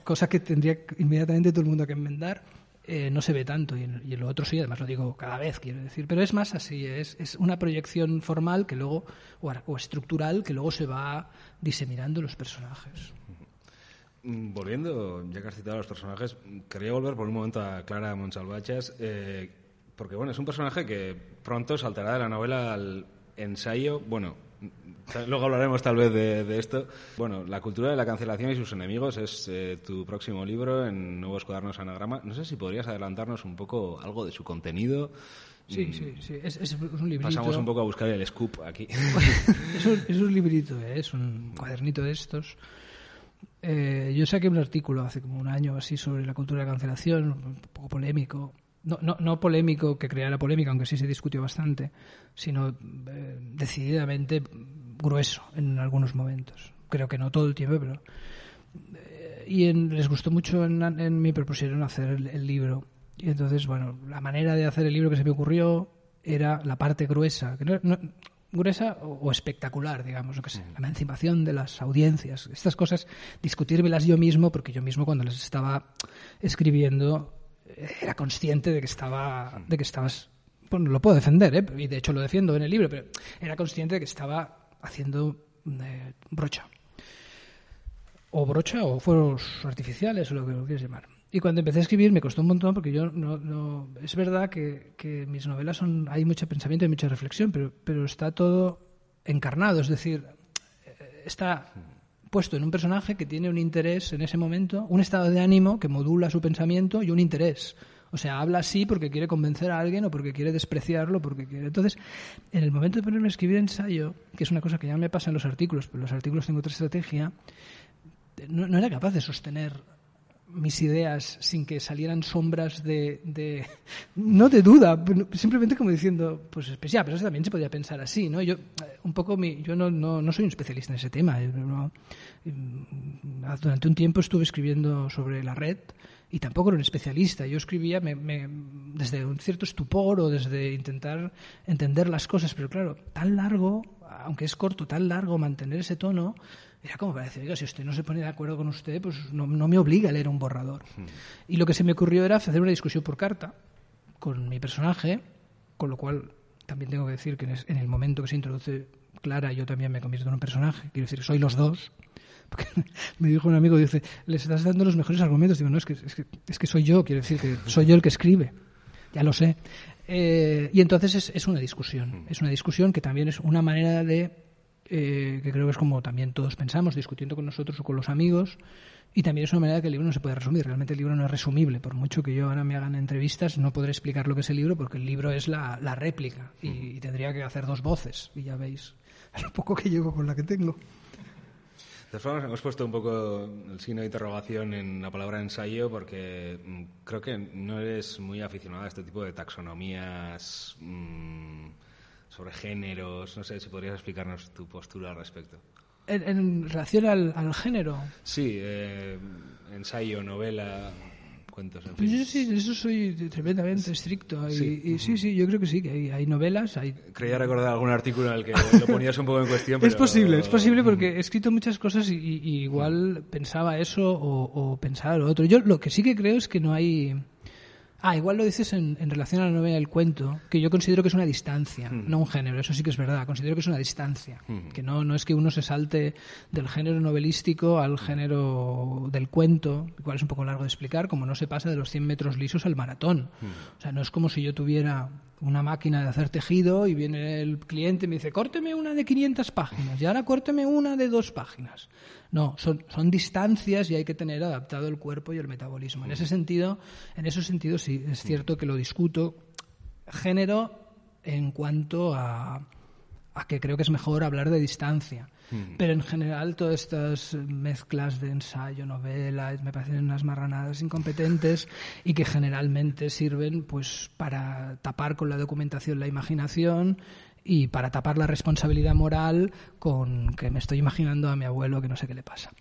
cosa que tendría inmediatamente todo el mundo que enmendar, eh, no se ve tanto y en, y lo otro sí, además lo digo cada vez, quiero decir, pero es más así, es, es una proyección formal que luego, o, estructural que luego se va diseminando los personajes. Mm, volviendo, ya que has citado a los personajes, quería volver por un momento a Clara Monsalvachas. Eh, porque bueno, es un personaje que pronto saltará de la novela al ensayo, bueno, luego hablaremos tal vez de, esto. Bueno, La cultura de la cancelación y sus enemigos es eh, tu próximo libro en Nuevos Cuadernos Anagrama. No sé si podrías adelantarnos un poco algo de su contenido. Sí, sí, sí. Es, un librito. Pasamos un poco a buscar el scoop aquí. es, un, es, un, librito, ¿eh? es un cuadernito de estos. Eh, yo saqué un artículo hace como un año así sobre la cultura de la cancelación, un poco polémico, no, no, no, polémico que creara polémica, aunque sí se discutió bastante, sino eh, decididamente grueso en algunos momentos. Creo que no todo el tiempo, pero. Eh, y les gustó mucho en, en me propusieron hacer el, libro. Y entonces, bueno, la manera de hacer el libro que se me ocurrió era la parte gruesa, que no, gruesa o, espectacular, digamos, lo que sé, la emancipación de las audiencias, estas cosas, discutírmelas yo mismo, porque yo mismo cuando las estaba escribiendo era consciente de que estaba, de que estabas, bueno, lo puedo defender, ¿eh? y de hecho lo defiendo en el libro, pero era consciente de que estaba haciendo eh, brocha. O brocha o fueros artificiales o lo que lo quieras llamar. Y cuando empecé a escribir me costó un montón porque yo no, no es verdad que, que, mis novelas son hay mucho pensamiento y mucha reflexión, pero, pero está todo encarnado, es decir, eh, está puesto en un personaje que tiene un interés en ese momento, un estado de ánimo que modula su pensamiento y un interés. O sea, habla así porque quiere convencer a alguien o porque quiere despreciarlo, porque quiere. Entonces, en el momento de ponerme a escribir ensayo, que es una cosa que ya me pasa en los artículos, pero en los artículos tengo otra estrategia, no, era capaz de sostener mis ideas sin que salieran sombras de, de no de duda, simplemente como diciendo, pues especial, pero eso también se podría pensar así, ¿no? Yo un poco mi, yo no, no, no soy un especialista en ese tema. durante un tiempo estuve escribiendo sobre la red y tampoco era un especialista. Yo escribía me, desde un cierto estupor o desde intentar entender las cosas, pero claro, tan largo, aunque es corto, tan largo mantener ese tono, era como para decir, oiga, si usted no se pone de acuerdo con usted, pues no, no me obliga a leer un borrador. Hmm. Y lo que se me ocurrió era hacer una discusión por carta con mi personaje, con lo cual también tengo que decir que en el momento que se introduce Clara, yo también me convierto en un personaje. Quiero decir, soy los dos. Porque me dijo un amigo, dice, les estás dando los mejores argumentos. Digo, no, es que, es que, es que soy yo, quiero decir, que soy yo el que escribe. Ya lo sé. Eh, y entonces es, es, una discusión. Es una discusión que también es una manera de, eh, que creo que es como también todos pensamos, discutiendo con nosotros o con los amigos, y también es una manera que el libro no se puede resumir. Realmente el libro no es resumible. Por mucho que yo ahora me hagan entrevistas, no podré explicar lo que es el libro porque el libro es la, la réplica y, y, tendría que hacer dos voces. Y ya veis, un poco que llego con la que tengo. De todas formas, hemos puesto un poco el signo de interrogación en la palabra ensayo porque mm, creo que no eres muy aficionado a este tipo de taxonomías mmm, sobre géneros. No sé si podrías explicarnos tu postura al respecto. En, en relación al, al, género. Sí, eh, ensayo, novela cuentos. En pues yo sí, eso soy tremendamente estricto. Y sí. y sí, sí, yo creo que sí, que hay, hay, novelas. Hay... Creía recordar algún artículo en el que lo ponías un poco en cuestión. Pero... Es posible, es posible porque he escrito muchas cosas y, y igual pensaba eso o, o pensaba lo otro. Yo lo que sí que creo es que no hay Ah, igual lo dices en, en, relación a la novela del cuento, que yo considero que es una distancia, mm. no un género, eso sí que es verdad, considero que es una distancia, mm. que no, no es que uno se salte del género novelístico al género del cuento, igual es un poco largo de explicar, como no se pasa de los 100 metros lisos al maratón. Mm. O sea, no es como si yo tuviera una máquina de hacer tejido y viene el cliente y me dice, córteme una de 500 páginas y ahora córteme una de dos páginas. No, son, son distancias y hay que tener adaptado el cuerpo y el metabolismo. En ese sentido, en esos sentidos sí, es cierto que lo discuto. Género en cuanto a, a que creo que es mejor hablar de distancia. Pero en general todas estas mezclas de ensayo, novela, me parecen unas marranadas incompetentes y que generalmente sirven pues para tapar con la documentación la imaginación y para tapar la responsabilidad moral con que me estoy imaginando a mi abuelo que no sé qué le pasa.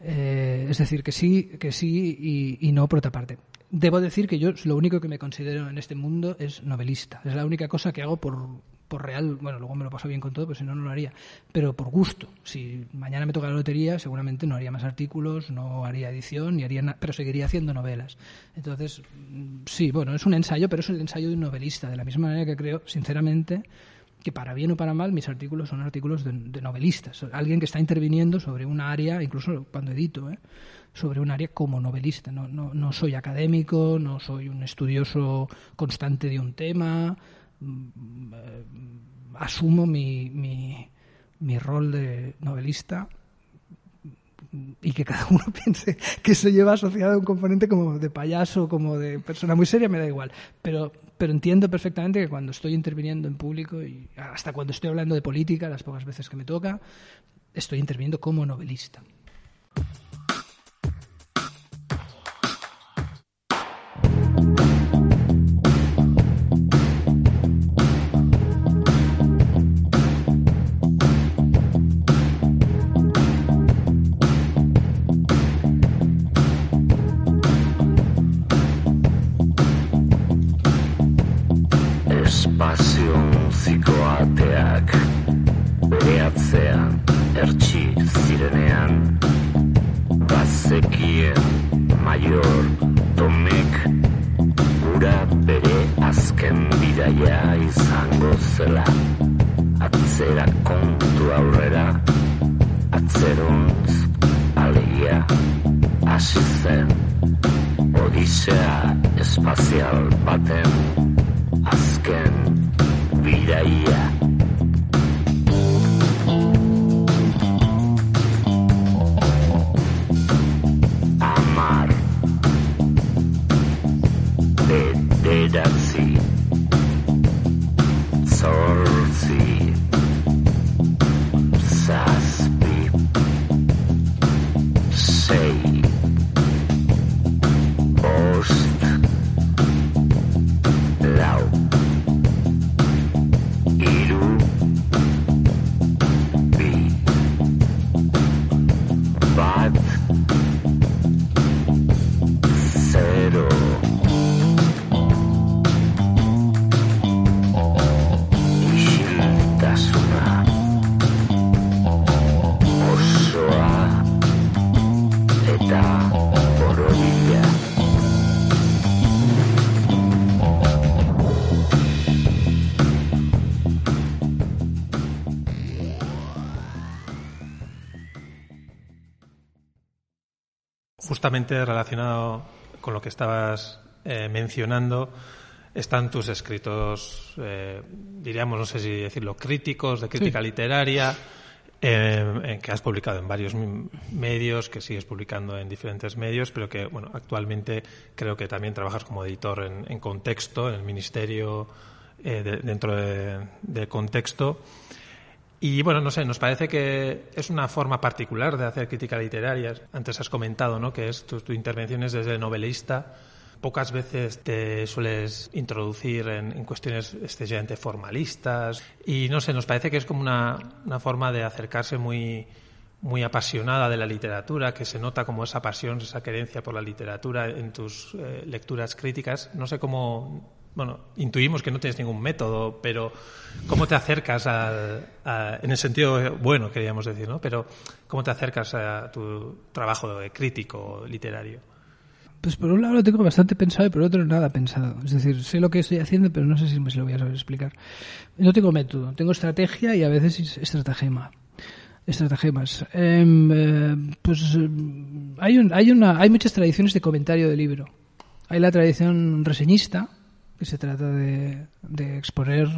Eh, es decir, que sí, que sí y, y no por otra parte. Debo decir que yo lo único que me considero en este mundo es novelista. Es la única cosa que hago por, por real, bueno, luego me lo paso bien con todo, pues si no, no lo haría, pero por gusto. Si mañana me toca la lotería, seguramente no haría más artículos, no haría edición, ni haría pero seguiría haciendo novelas. Entonces, sí, bueno, es un ensayo, pero es el ensayo de un novelista, de la misma manera que creo, sinceramente, que para bien o para mal mis artículos son artículos de, de novelistas, alguien que está interviniendo sobre una área, incluso cuando edito, ¿eh? sobre un área como novelista. No, no, no soy académico, no soy un estudioso constante de un tema, mm, asumo mi, mi, mi rol de novelista y que cada uno piense que se lleva asociado a un componente como de payaso, como de persona muy seria, me da igual. Pero, pero entiendo perfectamente que cuando estoy interviniendo en público y hasta cuando estoy hablando de política, las pocas veces que me toca, estoy interviniendo como novelista. Justamente relacionado con lo que estabas eh, mencionando, están tus escritos, eh, diríamos, no sé si decirlo, críticos, de crítica literaria, eh, que has publicado en varios medios, que sigues publicando en diferentes medios, pero que, bueno, actualmente creo que también trabajas como editor en, Contexto, en el Ministerio, dentro de, de Contexto. Y bueno, no sé, nos parece que es una forma particular de hacer crítica literaria. Antes has comentado, ¿no? Que es tu, tu intervención es desde novelista. Pocas veces te sueles introducir en, cuestiones excesivamente formalistas. Y no sé, nos parece que es como una, una forma de acercarse muy, muy apasionada de la literatura, que se nota como esa pasión, esa querencia por la literatura en tus eh, lecturas críticas. No sé cómo bueno, intuimos que no tienes ningún método, pero ¿cómo te acercas al, en el sentido bueno, queríamos decir, ¿no? Pero ¿cómo te acercas a tu trabajo de crítico literario? Pues por un lado lo tengo bastante pensado y por otro nada pensado. Es decir, sé lo que estoy haciendo, pero no sé si me lo voy a saber explicar. No tengo método, tengo estrategia y a veces estratagema. Estratagemas. Em, eh, pues hay, hay, una, hay muchas tradiciones de comentario de libro. Hay la tradición reseñista, que se trata de, exponer,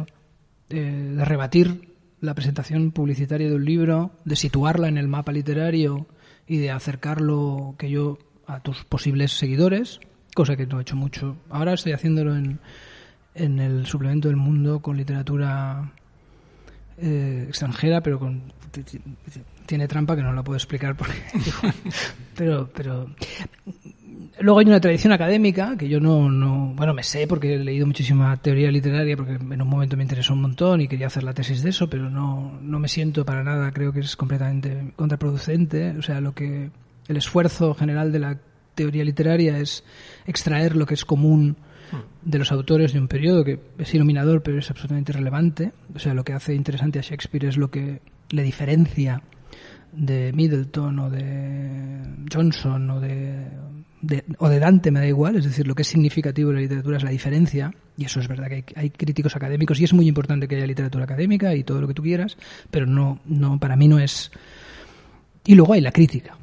de, rebatir la presentación publicitaria de un libro, de situarla en el mapa literario y de acercarlo que yo a tus posibles seguidores, cosa que no he hecho mucho. Ahora estoy haciéndolo en, en el suplemento del mundo con literatura eh, extranjera, pero con tiene trampa que no la puedo explicar porque pero pero Luego hay una tradición académica que yo no, no, bueno, me sé porque he leído muchísima teoría literaria, porque en un momento me interesó un montón y quería hacer la tesis de eso, pero no, no me siento para nada, creo que es completamente contraproducente. O sea, lo que, el esfuerzo general de la teoría literaria es extraer lo que es común de los autores de un periodo que es iluminador pero es absolutamente irrelevante. O sea, lo que hace interesante a Shakespeare es lo que le diferencia de Middleton o de Johnson o de o de Dante me da igual, es decir, lo que es significativo en la literatura es la diferencia, y eso es verdad que hay, críticos académicos, y es muy importante que haya literatura académica y todo lo que tú quieras, pero no, no, para mí no es. Y luego hay la crítica.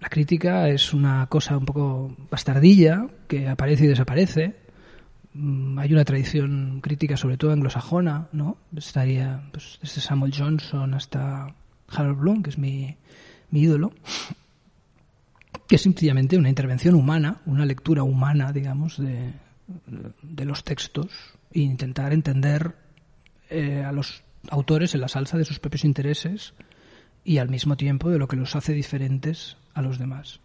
La crítica es una cosa un poco bastardilla, que aparece y desaparece. Mm, hay una tradición crítica, sobre todo anglosajona, ¿no? Estaría pues, desde Samuel Johnson hasta Harold Bloom, que es mi, ídolo que es sencillamente una intervención humana, una lectura humana, digamos, de, de los textos e intentar entender eh, a los autores en la salsa de sus propios intereses y al mismo tiempo de lo que los hace diferentes a los demás.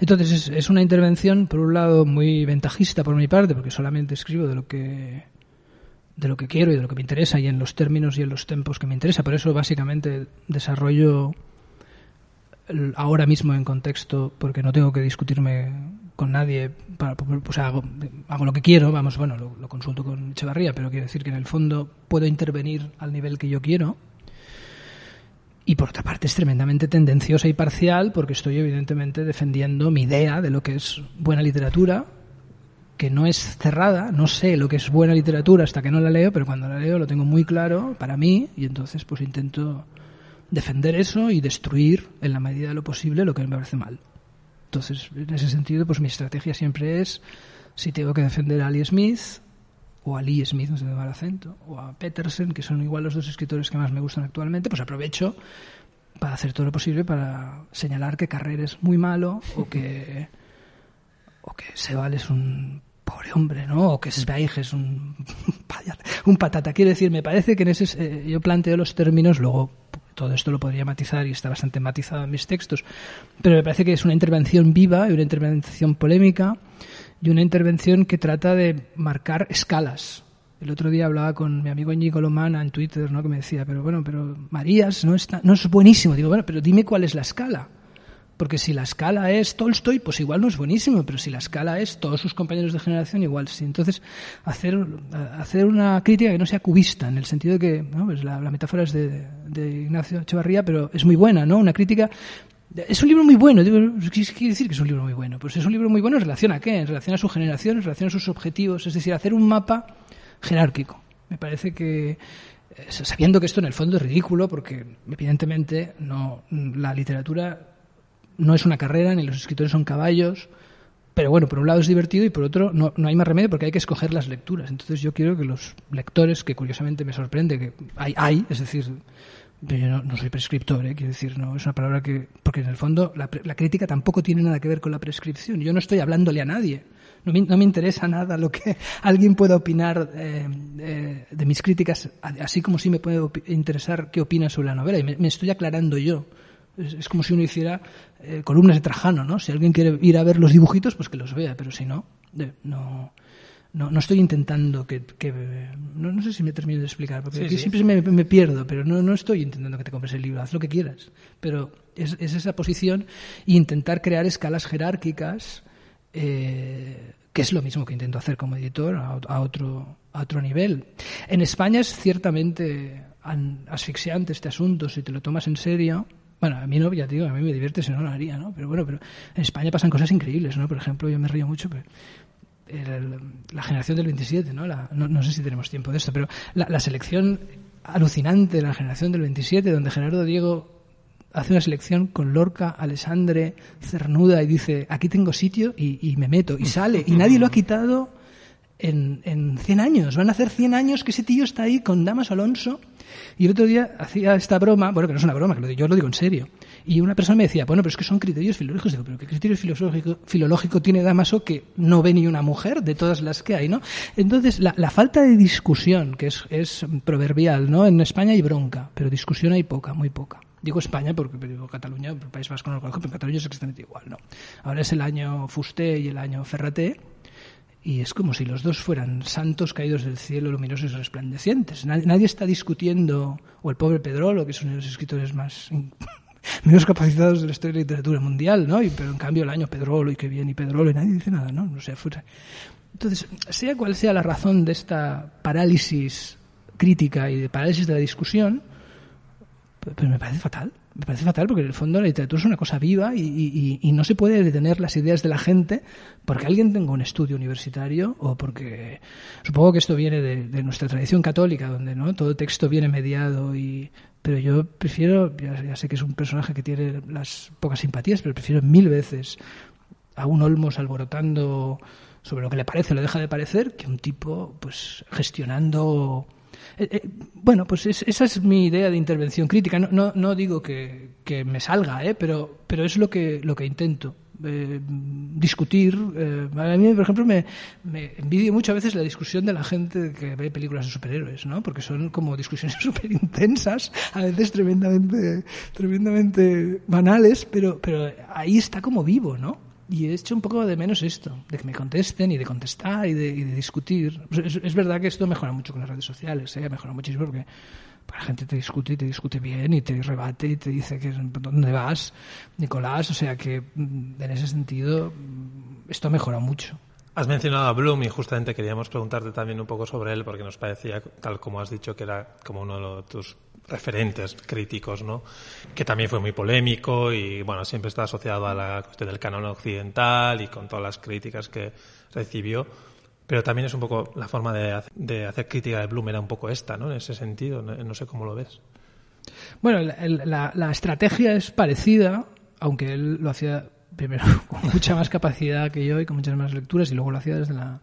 Entonces es, es, una intervención, por un lado, muy ventajista por mi parte, porque solamente escribo de lo que de lo que quiero y de lo que me interesa y en los términos y en los tempos que me interesa. Por eso básicamente desarrollo ahora mismo en contexto, porque no tengo que discutirme con nadie, para, hago, lo que quiero, vamos, bueno, lo, consulto con Echevarría, pero quiero decir que en el fondo puedo intervenir al nivel que yo quiero. Y por otra parte es tremendamente tendenciosa y parcial porque estoy evidentemente defendiendo mi idea de lo que es buena literatura, que no es cerrada, no sé lo que es buena literatura hasta que no la leo, pero cuando la leo lo tengo muy claro para mí y entonces pues intento defender eso y destruir en la medida de lo posible lo que me parece mal. Entonces, en ese sentido, pues mi estrategia siempre es, si tengo que defender a Ali Smith, o a Lee Smith, no sé el acento, o a Peterson, que son igual los dos escritores que más me gustan actualmente, pues aprovecho para hacer todo lo posible para señalar que Carrer es muy malo, o que, o que Sebal es un hombre, ¿no? O que es un, un patata. Quiero decir, me parece que en ese, eh, yo planteo los términos, luego todo esto lo podría matizar y está bastante matizado en mis textos, pero me parece que es una intervención viva y una intervención polémica y una intervención que trata de marcar escalas. El otro día hablaba con mi amigo Íñigo Lomana en Twitter, ¿no? que me decía, pero bueno, pero Marías no, está, no es buenísimo. Digo, bueno, pero dime cuál es la escala. Porque si la escala es Tolstoy, pues igual no es buenísimo, pero si la escala es todos sus compañeros de generación, igual sí. Entonces, hacer, hacer una crítica que no sea cubista, en el sentido de que, ¿no? pues la, metáfora es de, Ignacio Echevarría, pero es muy buena, ¿no? Una crítica es un libro muy bueno. ¿Qué quiere decir que es un libro muy bueno? Pues es un libro muy bueno en relación a qué? En relación a su generación, en relación a sus objetivos. Es decir, hacer un mapa jerárquico. Me parece que, eh, sabiendo que esto en el fondo es ridículo, porque evidentemente no, la literatura no es una carrera, ni los escritores son caballos. Pero bueno, por un lado es divertido y por otro no, no hay más remedio porque hay que escoger las lecturas. Entonces yo quiero que los lectores, que curiosamente me sorprende que hay, hay es decir, pero yo no, no soy prescriptor, ¿eh? quiero decir, no es una palabra que. Porque en el fondo la, la crítica tampoco tiene nada que ver con la prescripción. Yo no estoy hablándole a nadie. No me, no me interesa nada lo que alguien pueda opinar eh, eh, de mis críticas, así como sí me puede interesar qué opina sobre la novela. Y me estoy aclarando yo. Es, es como si uno hiciera eh, columnas de Trajano, ¿no? Si alguien quiere ir a ver los dibujitos, pues que los vea, pero si no, de- no. No, no estoy intentando que... que- no, no sé si me termino de explicar, porque Sí, aquí sí. siempre me, me pierdo, pero no, no estoy intentando que te compres el libro, haz lo que quieras. Pero es, es esa posición y intentar crear escalas jerárquicas, eh, que es lo mismo que intento hacer como editor a, a otro, a otro nivel. En España es ciertamente an- asfixiante este asunto si te lo tomas en serio. Bueno, a mí no, ya te digo, a mí me divierte, si no lo haría, ¿no? Pero bueno, pero en España pasan cosas increíbles, ¿no? Por ejemplo, yo me río mucho, pero el- la generación del 27, ¿no? La- no, sé si tenemos tiempo de esto, pero la, selección alucinante de la generación del 27, donde Gerardo Diego hace una selección con Lorca, Alessandre, Cernuda y dice, aquí tengo sitio y, y me meto, y sale, y nadie lo ha quitado en, en 100 años. Van a hacer 100 años que ese tío está ahí con Damas Alonso. Y el otro día hacía esta broma, bueno, que no es una broma, que yo lo digo en serio. Y una persona me decía, bueno, pero es que son criterios filológicos. Digo, pero ¿qué criterio filológico, filológico tiene Damaso que no ve ni una mujer de todas las que hay, no? Entonces, la, la falta de discusión, que es, es proverbial, ¿no? En España hay bronca, pero discusión hay poca, muy poca. Digo España porque digo Cataluña, el País Vasco no lo conozco, pero Cataluña es exactamente igual, ¿no? Ahora es el año Fusté y el año Ferraté, y es como si los dos fueran santos caídos del cielo, luminosos y resplandecientes. Nadie, está discutiendo, o el pobre Pedrolo, que es uno de los escritores más menos capacitados de la historia de la literatura mundial, ¿no? Y, pero en cambio el año Pedrolo, y qué bien, y Pedrolo, y nadie dice nada, ¿no? Entonces, sea cual sea la razón de esta parálisis crítica y de parálisis de la discusión, pues pues me parece fatal. Me parece fatal porque en el fondo la literatura es una cosa viva y, y- y no se puede detener las ideas de la gente porque alguien tenga un estudio universitario o porque supongo que esto viene de, nuestra tradición católica donde no todo texto viene mediado y pero yo prefiero ya, ya sé que es un personaje que tiene las pocas simpatías pero prefiero mil veces a un Olmos alborotando sobre lo que le parece o le deja de parecer que un tipo pues gestionando eh, eh, bueno, pues es- esa es mi idea de intervención crítica. No, no, no digo que, me salga, ¿eh? pero, pero es lo que, lo que intento. eh, discutir. eh, a mí, por ejemplo, me, me envidio mucho a veces la discusión de la gente que ve películas de superhéroes, ¿no? Porque son como discusiones súper intensas, a veces tremendamente, tremendamente banales, pero, pero ahí está como vivo, ¿no? Y he hecho un poco de menos esto, de que me contesten y de contestar y de, discutir. Es, es verdad que esto mejora mucho con las redes sociales, ¿eh? mejora muchísimo porque la gente te discute y te discute bien y te rebate y te dice que dónde vas, Nicolás. O sea que mm, en ese sentido mm, esto mejora mucho. Has mencionado a Bloom y justamente queríamos preguntarte también un poco sobre él porque nos parecía, tal como has dicho, que era como uno de tus referentes críticos, ¿no? Que también fue muy polémico y, bueno, siempre está asociado a la cuestión del canon occidental y con todas las críticas que recibió. Pero también es un poco la forma de, hacer- crítica de Bloom era un poco esta, ¿no? En ese sentido, no, sé cómo lo ves. Bueno, la- la estrategia es parecida, aunque él lo hacía primero con mucha más capacidad que yo y con muchas más lecturas y luego lo hacía desde la,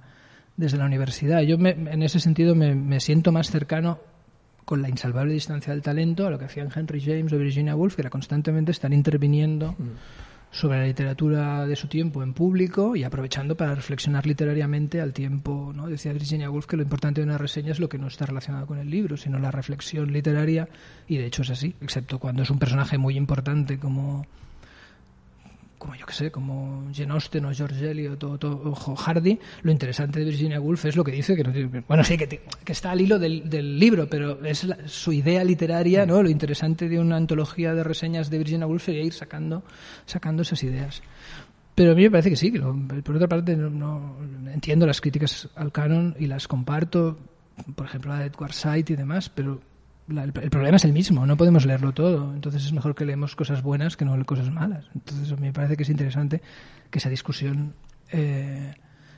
desde la universidad. Yo me- en ese sentido me, me siento más cercano con la insalvable distancia del talento a lo que hacían Henry James o Virginia Woolf, que era constantemente estar interviniendo sobre la literatura de su tiempo en público y aprovechando para reflexionar literariamente al tiempo. ¿no? Decía Virginia Woolf que lo importante de una reseña es lo que no está relacionado con el libro, sino la reflexión literaria, y de hecho es así, excepto cuando es un personaje muy importante como como yo que sé, como Jane Austen o George Eliot o, Hardy, lo interesante de Virginia Woolf es lo que dice, que no tiene- bueno, sí, que, que está al hilo del, del libro, pero es su idea literaria, ¿no? Lo interesante de una antología de reseñas de Virginia Woolf sería ir sacando, sacando esas ideas. Pero a mí me parece que sí, que por otra parte no, no- entiendo las críticas al canon y las comparto, por ejemplo la de Edward Said y demás, pero la- el, problema es el mismo, no podemos leerlo todo, entonces es mejor que leemos cosas buenas que no cosas malas. Entonces a mí me parece que es interesante que esa discusión eh,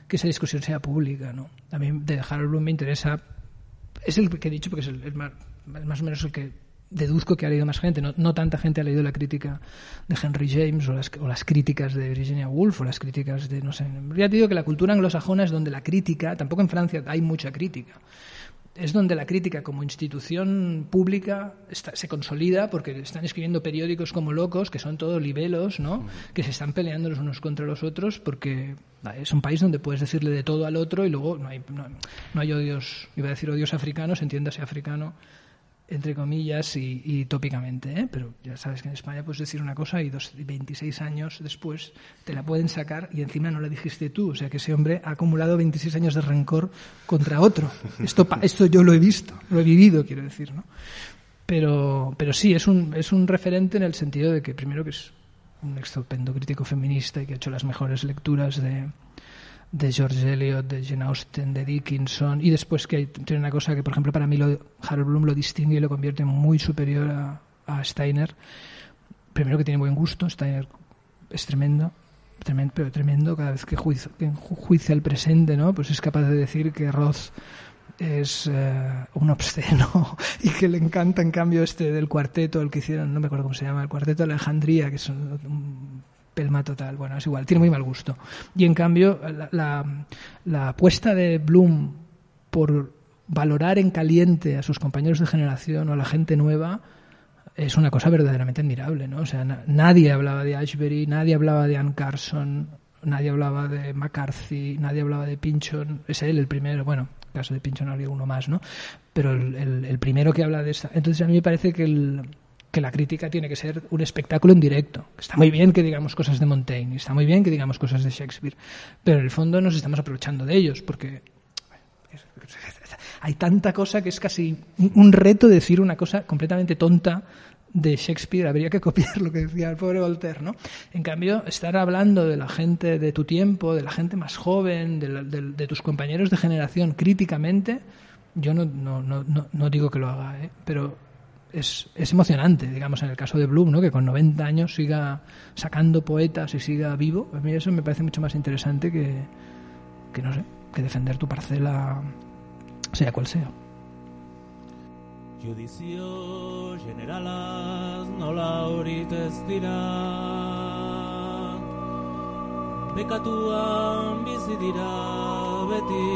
que esa discusión sea pública, ¿no? A mí de Harold Bloom me interesa es el que he dicho porque es el, el más, más o menos el que deduzco que ha leído más gente, no, no, tanta gente ha leído la crítica de Henry James o las, o las, críticas de Virginia Woolf o las críticas de, no sé, ya te digo que la cultura anglosajona es donde la crítica, tampoco en Francia hay mucha crítica, es donde la crítica como institución pública está, se consolida porque están escribiendo periódicos como locos, que son todos libelos, ¿no? que se están peleando los unos contra los otros porque es un país donde puedes decirle de todo al otro y luego no hay, no, no hay odios, iba a decir odios africanos, entiéndase africano entre comillas y, tópicamente, ¿eh? pero ya sabes que en España puedes decir una cosa y dos, 26 años después te la pueden sacar y encima no la dijiste tú, o sea que ese hombre ha acumulado 26 años de rencor contra otro. Esto, esto yo lo he visto, lo he vivido, quiero decir, ¿no? Pero, pero sí, es un, es un referente en el sentido de que primero que es un estupendo crítico feminista y que ha hecho las mejores lecturas de, de George Eliot, de Jane Austen, de Dickinson, y después que tiene una cosa que, por ejemplo, para mí lo, Harold Bloom lo distingue y lo convierte muy superior a, a Steiner. Primero que tiene buen gusto, Steiner es tremendo, tremendo pero tremendo, cada vez que juicia, que el presente, ¿no? Pues es capaz de decir que Roth es eh, un obsceno y que le encanta en cambio este del cuarteto, el que hicieron, no me acuerdo cómo se llama, el cuarteto de Alejandría, que es un pelma total. Bueno, es igual, tiene muy mal gusto. Y en cambio, la, apuesta de Bloom por valorar en caliente a sus compañeros de generación o a la gente nueva es una cosa verdaderamente admirable, ¿no? O sea, na nadie hablaba de Ashbery, nadie hablaba de Ann Carson, nadie hablaba de McCarthy, nadie hablaba de Pinchon, es él el primero, bueno, en caso de Pinchon habría uno más, ¿no? Pero el primero que habla de esta... Entonces a mí me parece que el, que la crítica tiene que ser un espectáculo en directo. Está muy bien que digamos cosas de Montaigne, está muy bien que digamos cosas de Shakespeare, pero en el fondo nos estamos aprovechando de ellos porque hay tanta cosa que es casi un reto decir una cosa completamente tonta de Shakespeare, habría que copiar lo que decía el pobre Voltaire, ¿no? En cambio, estar hablando de la gente de tu tiempo, de la gente más joven, de, la, de, tus compañeros de generación críticamente, yo no, no, no, no digo que lo haga, ¿eh? pero es, es, emocionante, digamos, en el caso de Bloom, ¿no? que con 90 años siga sacando poetas y siga vivo. A mí eso me parece mucho más interesante que, que no sé, que defender tu parcela, sea cual sea. Judizio generalaz nola horit ez dira Bekatuan bizi dira beti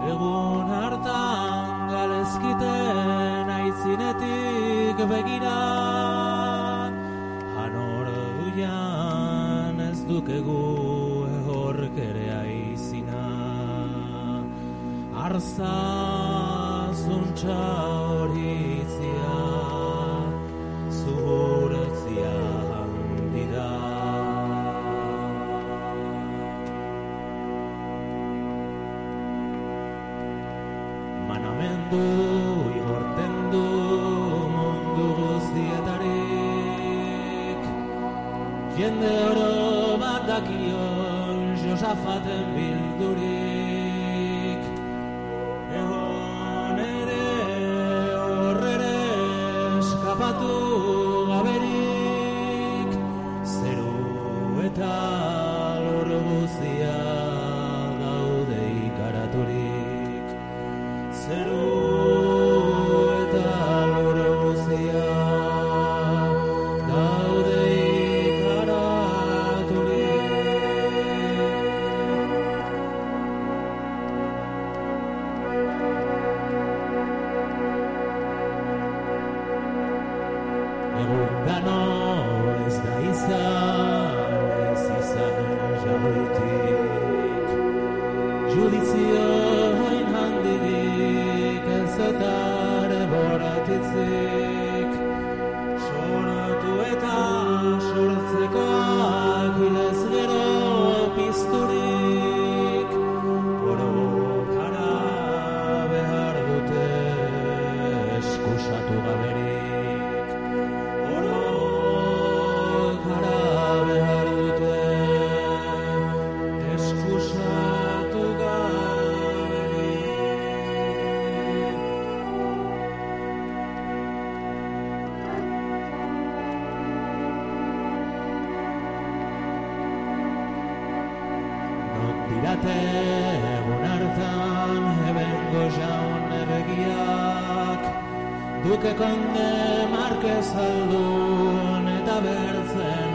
Egun hartan galezkiten aitzinetik begira Hanor duian ez dukegu ehork ere aizina. Arza zuntza horitzia begiak duke konde markez aldun eta bertzen